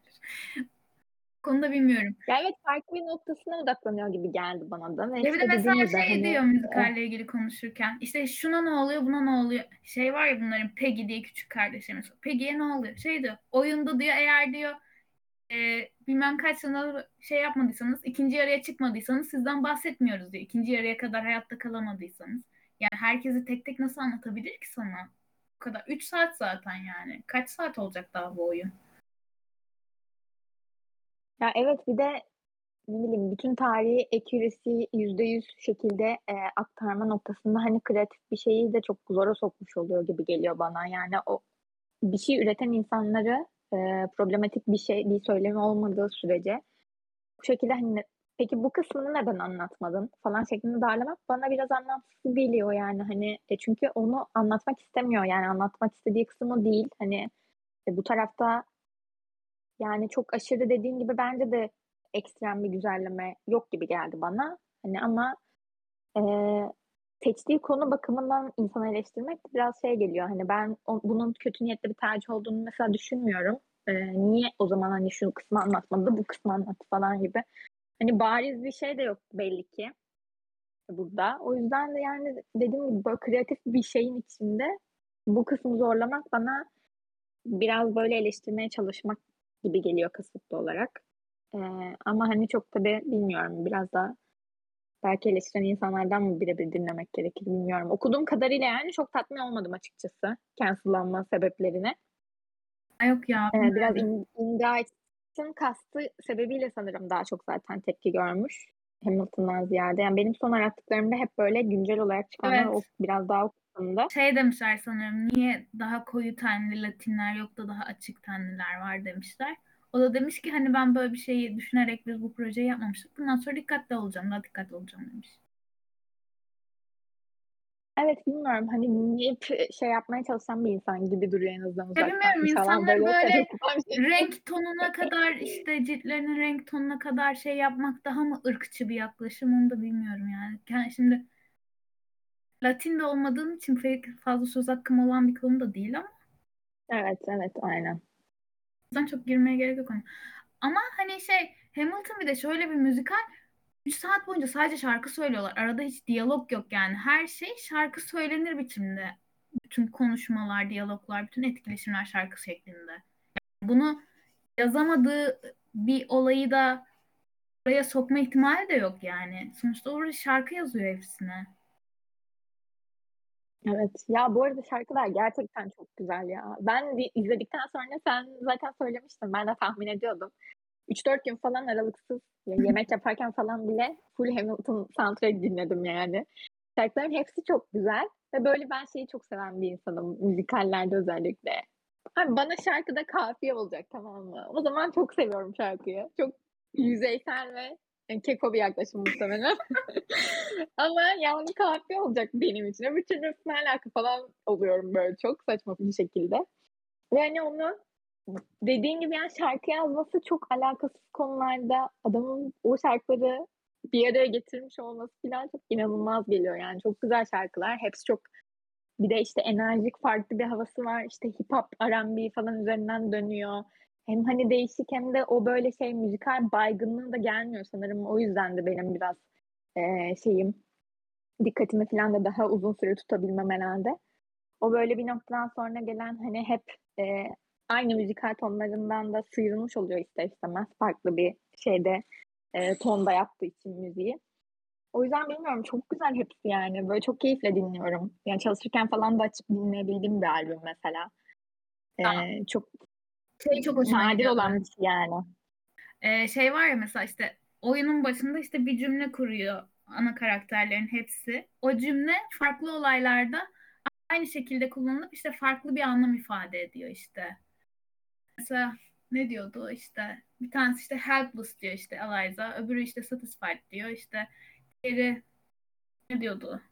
konuda bilmiyorum. Ya evet farklı bir noktasına odaklanıyor gibi geldi bana da. Ve ya bir de mesela şey hani... diyor müzikalle ilgili konuşurken. İşte şuna ne oluyor buna ne oluyor. Şey var ya bunların Peggy diye küçük kardeşimiz. Peggy'ye ne oluyor? Şey diyor oyunda diyor eğer diyor e, bilmem kaç sene şey yapmadıysanız ikinci yarıya çıkmadıysanız sizden bahsetmiyoruz diyor. İkinci yarıya kadar hayatta kalamadıysanız. Yani herkesi tek tek nasıl anlatabilir ki sana? Bu kadar. Üç saat zaten yani. Kaç saat olacak daha bu oyun? Ya evet bir de ne bileyim bütün tarihi accuracy yüz şekilde e, aktarma noktasında hani kreatif bir şeyi de çok zora sokmuş oluyor gibi geliyor bana. Yani o bir şey üreten insanları e, problematik bir şey, bir söylemi olmadığı sürece bu şekilde hani peki bu kısmını neden anlatmadın? falan şeklinde darlamak bana biraz anlamsız geliyor yani hani e, çünkü onu anlatmak istemiyor. Yani anlatmak istediği kısmı değil. Hani e, bu tarafta yani çok aşırı dediğin gibi bence de ekstrem bir güzelleme yok gibi geldi bana. Hani ama e, seçtiği konu bakımından insanı eleştirmek biraz şey geliyor. Hani ben o, bunun kötü niyetli bir tercih olduğunu mesela düşünmüyorum. E, niye o zaman hani şu kısmı anlatmadı, bu kısmı anlattı falan gibi. Hani bariz bir şey de yok belli ki burada. O yüzden de yani dediğim gibi böyle kreatif bir şeyin içinde bu kısmı zorlamak bana biraz böyle eleştirmeye çalışmak gibi geliyor kasıtlı olarak. Ee, ama hani çok tabii bilmiyorum biraz daha belki eleştiren insanlardan mı birebir dinlemek gerekir bilmiyorum. Okuduğum kadarıyla yani çok tatmin olmadım açıkçası cancellanma sebeplerine. Yok ya. Ee, biraz Indight'ın kastı sebebiyle sanırım daha çok zaten tepki görmüş. Hamilton'dan ziyade. Yani benim son arattıklarımda hep böyle güncel olarak çıkanlar evet. o biraz daha okudumda. Şey demişler sanırım niye daha koyu tenli Latinler yok da daha açık tenliler var demişler. O da demiş ki hani ben böyle bir şeyi düşünerek biz bu projeyi yapmamıştık. Bundan sonra dikkatli olacağım, daha dikkatli olacağım demiş. Evet bilmiyorum hani niye şey yapmaya çalışan bir insan gibi duruyor en azından uzaktan. Bilmiyorum insanlar böyle, böyle renk tonuna kadar işte ciltlerinin renk tonuna kadar şey yapmak daha mı ırkçı bir yaklaşım onu da bilmiyorum yani. yani şimdi Latin de olmadığım için fazla söz hakkım olan bir konu da değil ama. Evet evet aynen. O yüzden çok girmeye gerek yok. Ama hani şey Hamilton bir de şöyle bir müzikal 3 saat boyunca sadece şarkı söylüyorlar. Arada hiç diyalog yok yani. Her şey şarkı söylenir biçimde. Bütün konuşmalar, diyaloglar, bütün etkileşimler şarkı şeklinde. Bunu yazamadığı bir olayı da buraya sokma ihtimali de yok yani. Sonuçta orada şarkı yazıyor hepsine. Evet. Ya bu arada şarkılar gerçekten çok güzel ya. Ben izledikten sonra sen zaten söylemiştin. Ben de tahmin ediyordum. 3-4 gün falan aralıksız yemek yaparken falan bile full Hamilton soundtrack dinledim yani. Şarkıların hepsi çok güzel ve böyle ben şeyi çok seven bir insanım müzikallerde özellikle. Abi bana şarkıda kafiye olacak tamam mı? O zaman çok seviyorum şarkıyı. Çok yüzeysel ve yani keko bir yaklaşım muhtemelen. Ama yani kafiye olacak benim için. Öbür türlü alaka falan oluyorum böyle çok saçma bir şekilde. Ve hani onu dediğin gibi yani şarkı yazması çok alakasız konularda adamın o şarkıları bir araya getirmiş olması falan çok inanılmaz geliyor yani. Çok güzel şarkılar. Hepsi çok Bir de işte enerjik farklı bir havası var. İşte hip hop, R&B falan üzerinden dönüyor. Hem hani değişik hem de o böyle şey müzikal baygınlığı da gelmiyor sanırım. O yüzden de benim biraz e, şeyim dikkatimi falan da daha uzun süre tutabilmem herhalde. O böyle bir noktadan sonra gelen hani hep e, aynı müzikal tonlarından da sıyrılmış oluyor ister istemez. Farklı bir şeyde e, tonda yaptığı için müziği. O yüzden bilmiyorum çok güzel hepsi yani. Böyle çok keyifle dinliyorum. Yani çalışırken falan da açıp dinleyebildiğim bir albüm mesela. Ee, çok şey çok hoşuma nadir gidiyor. olan bir şey yani. Ee, şey var ya mesela işte oyunun başında işte bir cümle kuruyor ana karakterlerin hepsi. O cümle farklı olaylarda aynı şekilde kullanılıp işte farklı bir anlam ifade ediyor işte. Mesela ne diyordu işte bir tanesi işte helpless diyor işte Eliza öbürü işte satisfied diyor işte diğeri ne diyordu?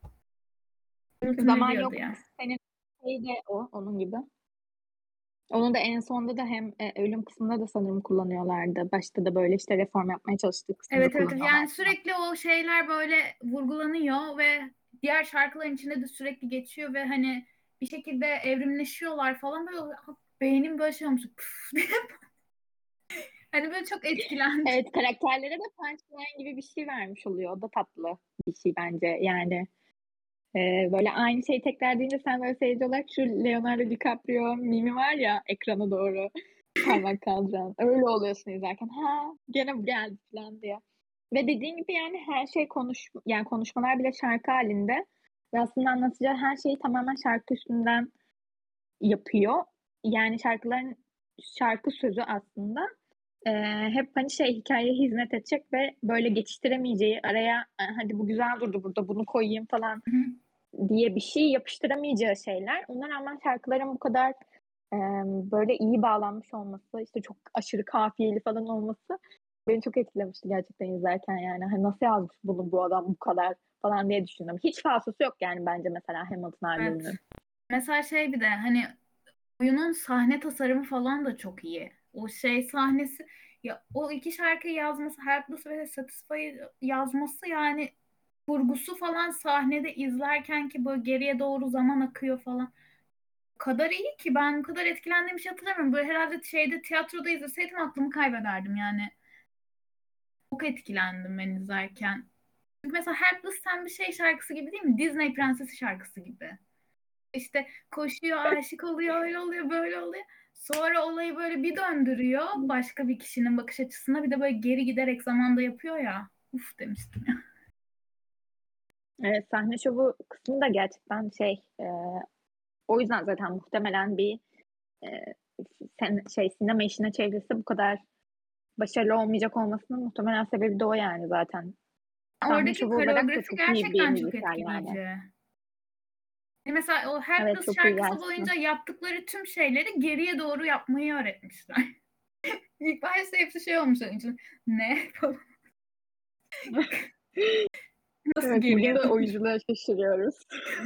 Zaman diyordu yok. ya. Senin şey de o onun gibi. Onu da en sonda da hem e, ölüm kısmında da sanırım kullanıyorlardı. Başta da böyle işte reform yapmaya çalıştığı kısmında Evet evet yani sürekli o şeyler böyle vurgulanıyor ve diğer şarkıların içinde de sürekli geçiyor ve hani bir şekilde evrimleşiyorlar falan böyle beynim böyle şey olmuş. Hani böyle çok etkilendim. Evet karakterlere de punchline gibi bir şey vermiş oluyor. O da tatlı bir şey bence yani. E, böyle aynı şeyi tekrar deyince sen böyle seyirci olarak şu Leonardo DiCaprio mimi var ya ekrana doğru parmak kaldıran. Öyle oluyorsun izlerken. Ha gene bu geldi falan diye. Ve dediğin gibi yani her şey konuş yani konuşmalar bile şarkı halinde. Ve aslında anlatacağı her şeyi tamamen şarkı üstünden yapıyor. Yani şarkıların şarkı sözü aslında e, hep hani şey hikayeye hizmet edecek ve böyle geçiştiremeyeceği araya "E, hadi bu güzel durdu burada bunu koyayım falan. Diye bir şey yapıştıramayacağı şeyler. Ona rağmen şarkıların bu kadar e, böyle iyi bağlanmış olması, işte çok aşırı kafiyeli falan olması beni çok etkilemişti gerçekten izlerken yani. Hani nasıl yazmış bunu bu adam bu kadar falan diye düşündüm. Hiç falsosu yok yani bence mesela Hamilton albümünün. Evet. Mesela şey bir de hani oyunun sahne tasarımı falan da çok iyi. O şey sahnesi ya o iki şarkıyı yazması Helpless ve Satisfy yazması yani kurgusu falan sahnede izlerken ki böyle geriye doğru zaman akıyor falan. O kadar iyi ki ben bu kadar etkilendiğim şey hatırlamıyorum. Böyle herhalde şeyde tiyatroda izleseydim aklımı kaybederdim yani. Çok etkilendim ben izlerken. Çünkü mesela Helpless sen bir şey şarkısı gibi değil mi? Disney prensesi şarkısı gibi. İşte koşuyor, aşık oluyor, öyle oluyor, böyle oluyor. Sonra olayı böyle bir döndürüyor başka bir kişinin bakış açısına. Bir de böyle geri giderek zamanda yapıyor ya. Uf demiştim ya. Evet, sahne şovu kısmı da gerçekten şey e, o yüzden zaten muhtemelen bir e, sen, şey sinema işine çevrilse bu kadar başarılı olmayacak olmasının muhtemelen sebebi de o yani zaten. Sahne Oradaki koreografi çok iyi bir gerçekten çok etkileyici. yani. E Mesela o Evet Helpless çok iyi şarkısı boyunca yaptıkları tüm şeyleri geriye doğru yapmayı öğretmişler. İlk başta hepsi şey olmuş onun için. Ne falan. Nasıl Evet, geriye bugün de doğru? oyunculuğa şaşırıyoruz.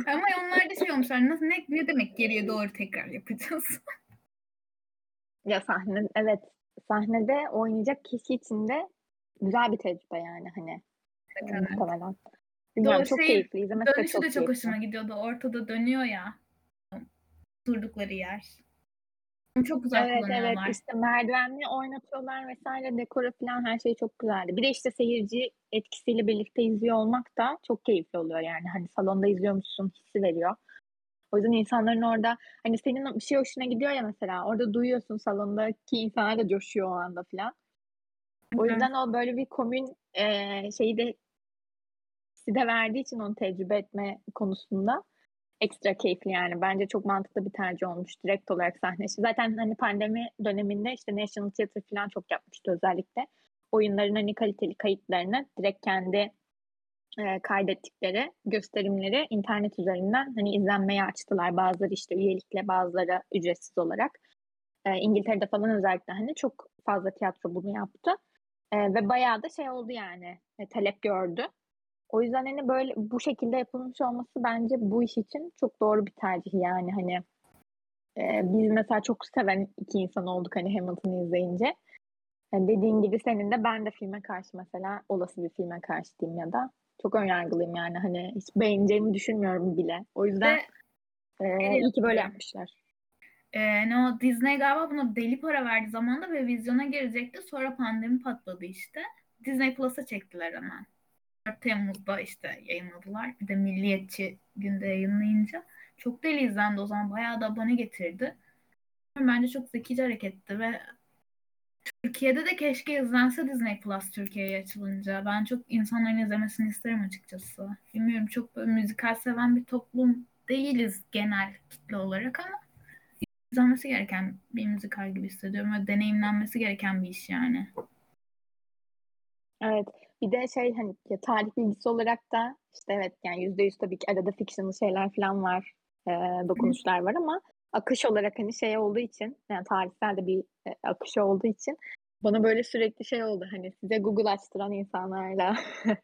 Ama onlar da şey olmuşlar. Nasıl, ne, ne demek geriye doğru tekrar yapacağız? Ya sahne evet sahnede oynayacak kişi için de güzel bir tecrübe yani hani e, Evet. muhtemelen. Bilmiyorum O çok şey keyifli izlemesi de dönüşü çok de çok keyifli. hoşuma gidiyordu. Ortada dönüyor ya. Durdukları yer. Çok güzel Evet evet kullanıyorlar. işte merdivenli oynatıyorlar vesaire dekora falan her şey çok güzeldi. Bir de işte seyirci etkisiyle birlikte izliyor olmak da çok keyifli oluyor yani hani salonda izliyormuşsun hissi veriyor. O yüzden insanların orada hani senin bir şey hoşuna gidiyor ya mesela orada duyuyorsun salondaki insanlar da coşuyor o anda falan. O yüzden o böyle bir komün e, şeyi de de verdiği için onu tecrübe etme konusunda ekstra keyifli yani. Bence çok mantıklı bir tercih olmuş direkt olarak sahne. Zaten hani pandemi döneminde işte National Theatre falan çok yapmıştı özellikle. Oyunların hani kaliteli kayıtlarını direkt kendi e, kaydettikleri gösterimleri internet üzerinden hani izlenmeye açtılar. Bazıları işte üyelikle bazıları ücretsiz olarak. E, İngiltere'de falan özellikle hani çok fazla tiyatro bunu yaptı. E, ve bayağı da şey oldu yani e, talep gördü. O yüzden hani böyle bu şekilde yapılmış olması bence bu iş için çok doğru bir tercih yani hani e, biz mesela çok seven iki insan olduk hani Hamilton'ı izleyince. Yani dediğin gibi senin de ben de filme karşı mesela olası bir filme karşı diyeyim ya da çok önyargılıyım yani hani hiç beğeneceğimi düşünmüyorum bile. O yüzden Ve Ee, iyi ki böyle yapmışlar. Ee, ne o Disney galiba buna deli para verdi zamanda ve vizyona girecekti. Sonra pandemi patladı işte. Disney Plus'a çektiler hemen. 4 Temmuz'da işte yayınladılar. Bir de Milliyetçi günde yayınlayınca. Çok deli izlendi o zaman. Bayağı da abone getirdi. Bence çok zekice hareketti ve Türkiye'de de keşke izlense Disney Plus Türkiye'ye açılınca. Ben çok insanların izlemesini isterim açıkçası. Bilmiyorum çok böyle müzikal seven bir toplum değiliz genel kitle olarak ama izlenmesi gereken bir müzikal gibi hissediyorum. Böyle deneyimlenmesi gereken bir iş yani. Evet. Bir de şey hani ya, tarih bilgisi olarak da işte evet yani yüzde yüz tabii ki arada fictional şeyler falan var. E, dokunuşlar var ama akış olarak hani şey olduğu için yani tarihsel de bir e, akışı olduğu için bana böyle sürekli şey oldu hani size Google açtıran insanlarla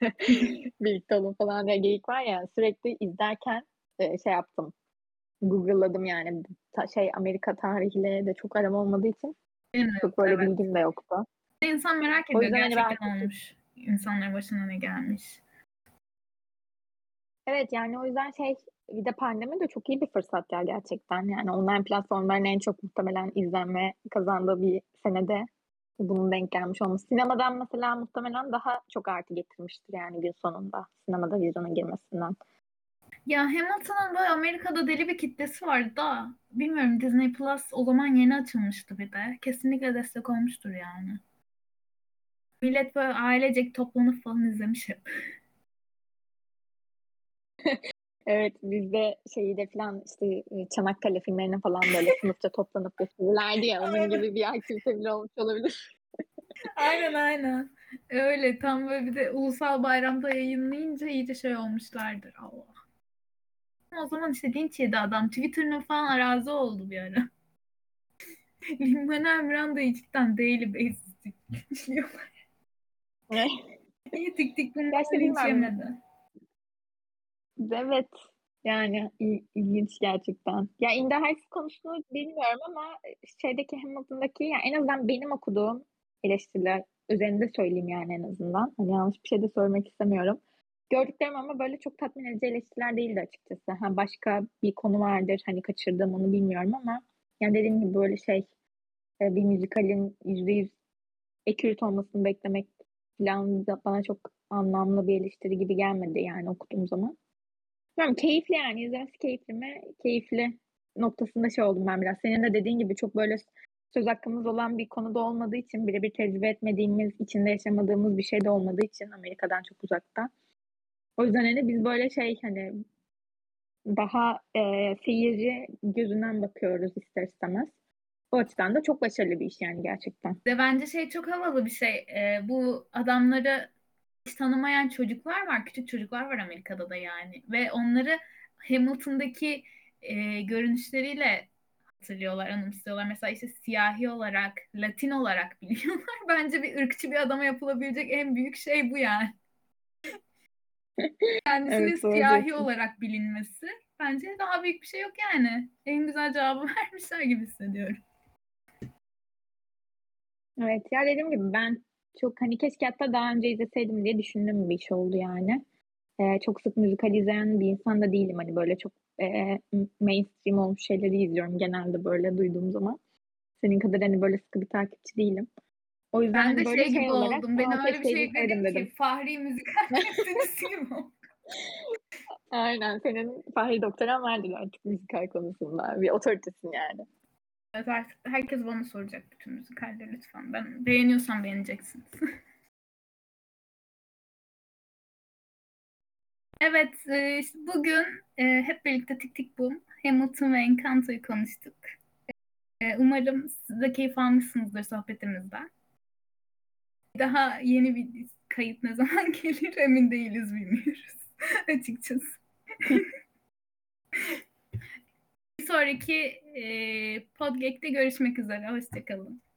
birlikte olun falan diye geyik var ya sürekli izlerken e, şey yaptım. Google'ladım yani ta, şey Amerika tarihiyle de çok aram olmadığı için Benim çok böyle evet. bilgim de yoktu. İnsan merak O ediyor yüzden hani gerçekten olmuş. İnsanların başına ne gelmiş. Evet yani o yüzden şey bir de pandemi de çok iyi bir fırsat ya gerçekten. Yani online platformların en çok muhtemelen izlenme kazandığı bir senede bunun denk gelmiş olması. Sinemadan mesela muhtemelen daha çok artı getirmiştir yani gün sonunda. Sinemada vizyona girmesinden. Ya Hamilton'ın böyle Amerika'da deli bir kitlesi vardı da bilmiyorum Disney Plus o zaman yeni açılmıştı bir de. Kesinlikle destek olmuştur yani. Millet böyle ailecek toplanıp falan izlemiş hep. Evet bizde şeyi de falan işte e, Çanakkale filmlerine falan böyle sınıfça toplanıp gösterirlerdi ya. Onun gibi bir aktivite bile olmuş olabilir. Aynen aynen. Öyle tam böyle bir de ulusal bayramda yayınlayınca iyice şey olmuşlardır. Allah. O zaman işte linç yedi adam. Twitter'ına falan arazi oldu bir ara. Lin-Manuel Miranda'yı cidden daily basis linçliyorlar. Ne? İyi tik tik Gerçi linç yemedi. Evet. Yani il- ilginç gerçekten. Ya In the Heights konusunu bilmiyorum ama şeydeki Hamilton'daki yani en azından benim okuduğum eleştiriler üzerinde söyleyeyim yani en azından. Hani yanlış bir şey de söylemek istemiyorum. Gördüklerim ama böyle çok tatmin edici eleştiriler değildi açıkçası. Ha başka bir konu vardır hani kaçırdığım onu bilmiyorum ama yani dediğim gibi böyle şey e, bir müzikalin yüzde yüz accurate olmasını beklemek falan bana çok anlamlı bir eleştiri gibi gelmedi yani okuduğum zaman. Bilmiyorum, keyifli yani izlemesi keyifli mi? Keyifli noktasında şey oldum ben biraz. Senin de dediğin gibi çok böyle söz hakkımız olan bir konuda olmadığı için birebir tecrübe etmediğimiz, içinde yaşamadığımız bir şey de olmadığı için Amerika'dan çok uzakta. O yüzden hani biz böyle şey hani daha e, seyirci gözünden bakıyoruz ister istemez. O açıdan da çok başarılı bir iş yani gerçekten. Ve bence şey çok havalı bir şey. Ee, bu adamları tanımayan çocuklar var. Küçük çocuklar var Amerika'da da yani. Ve onları Hamilton'daki e, görünüşleriyle hatırlıyorlar, anımsıyorlar. Mesela işte siyahi olarak, Latin olarak biliyorlar. Bence bir ırkçı bir adama yapılabilecek en büyük şey bu yani. Kendisinin Evet, siyahi diyorsun. olarak bilinmesi. Bence daha büyük bir şey yok yani. En güzel cevabı vermişler gibi hissediyorum. Evet ya dediğim gibi ben çok hani keşke hatta daha önce izleseydim diye düşündüğüm bir iş oldu yani. Ee, çok sık müzikal izleyen bir insan da değilim. Hani böyle çok e, mainstream olmuş şeyleri izliyorum genelde böyle duyduğum zaman. Senin kadar hani böyle sıkı bir takipçi değilim. O yüzden Ben hani de böyle şey gibi olarak oldum. Beni "Aa, öyle bir şey izleseydim" dedim dedim. ki Fahri müzikal gibi. Aynen senin Fahri doktoran vardır artık müzikal konusunda. Bir otoritesin yani. Artık herkes bana soracak bütün müzikalleri lütfen. Ben beğeniyorsam beğeneceksiniz. Evet, e, işte bugün e, hep birlikte Tik Tik Boom, Hamilton ve Encanto'yu konuştuk. E, umarım siz de keyif almışsınızdır sohbetimizden. Daha yeni bir kayıt ne zaman gelir emin değiliz bilmiyoruz açıkçası. Sonraki e, podcast'te görüşmek üzere. Hoşçakalın.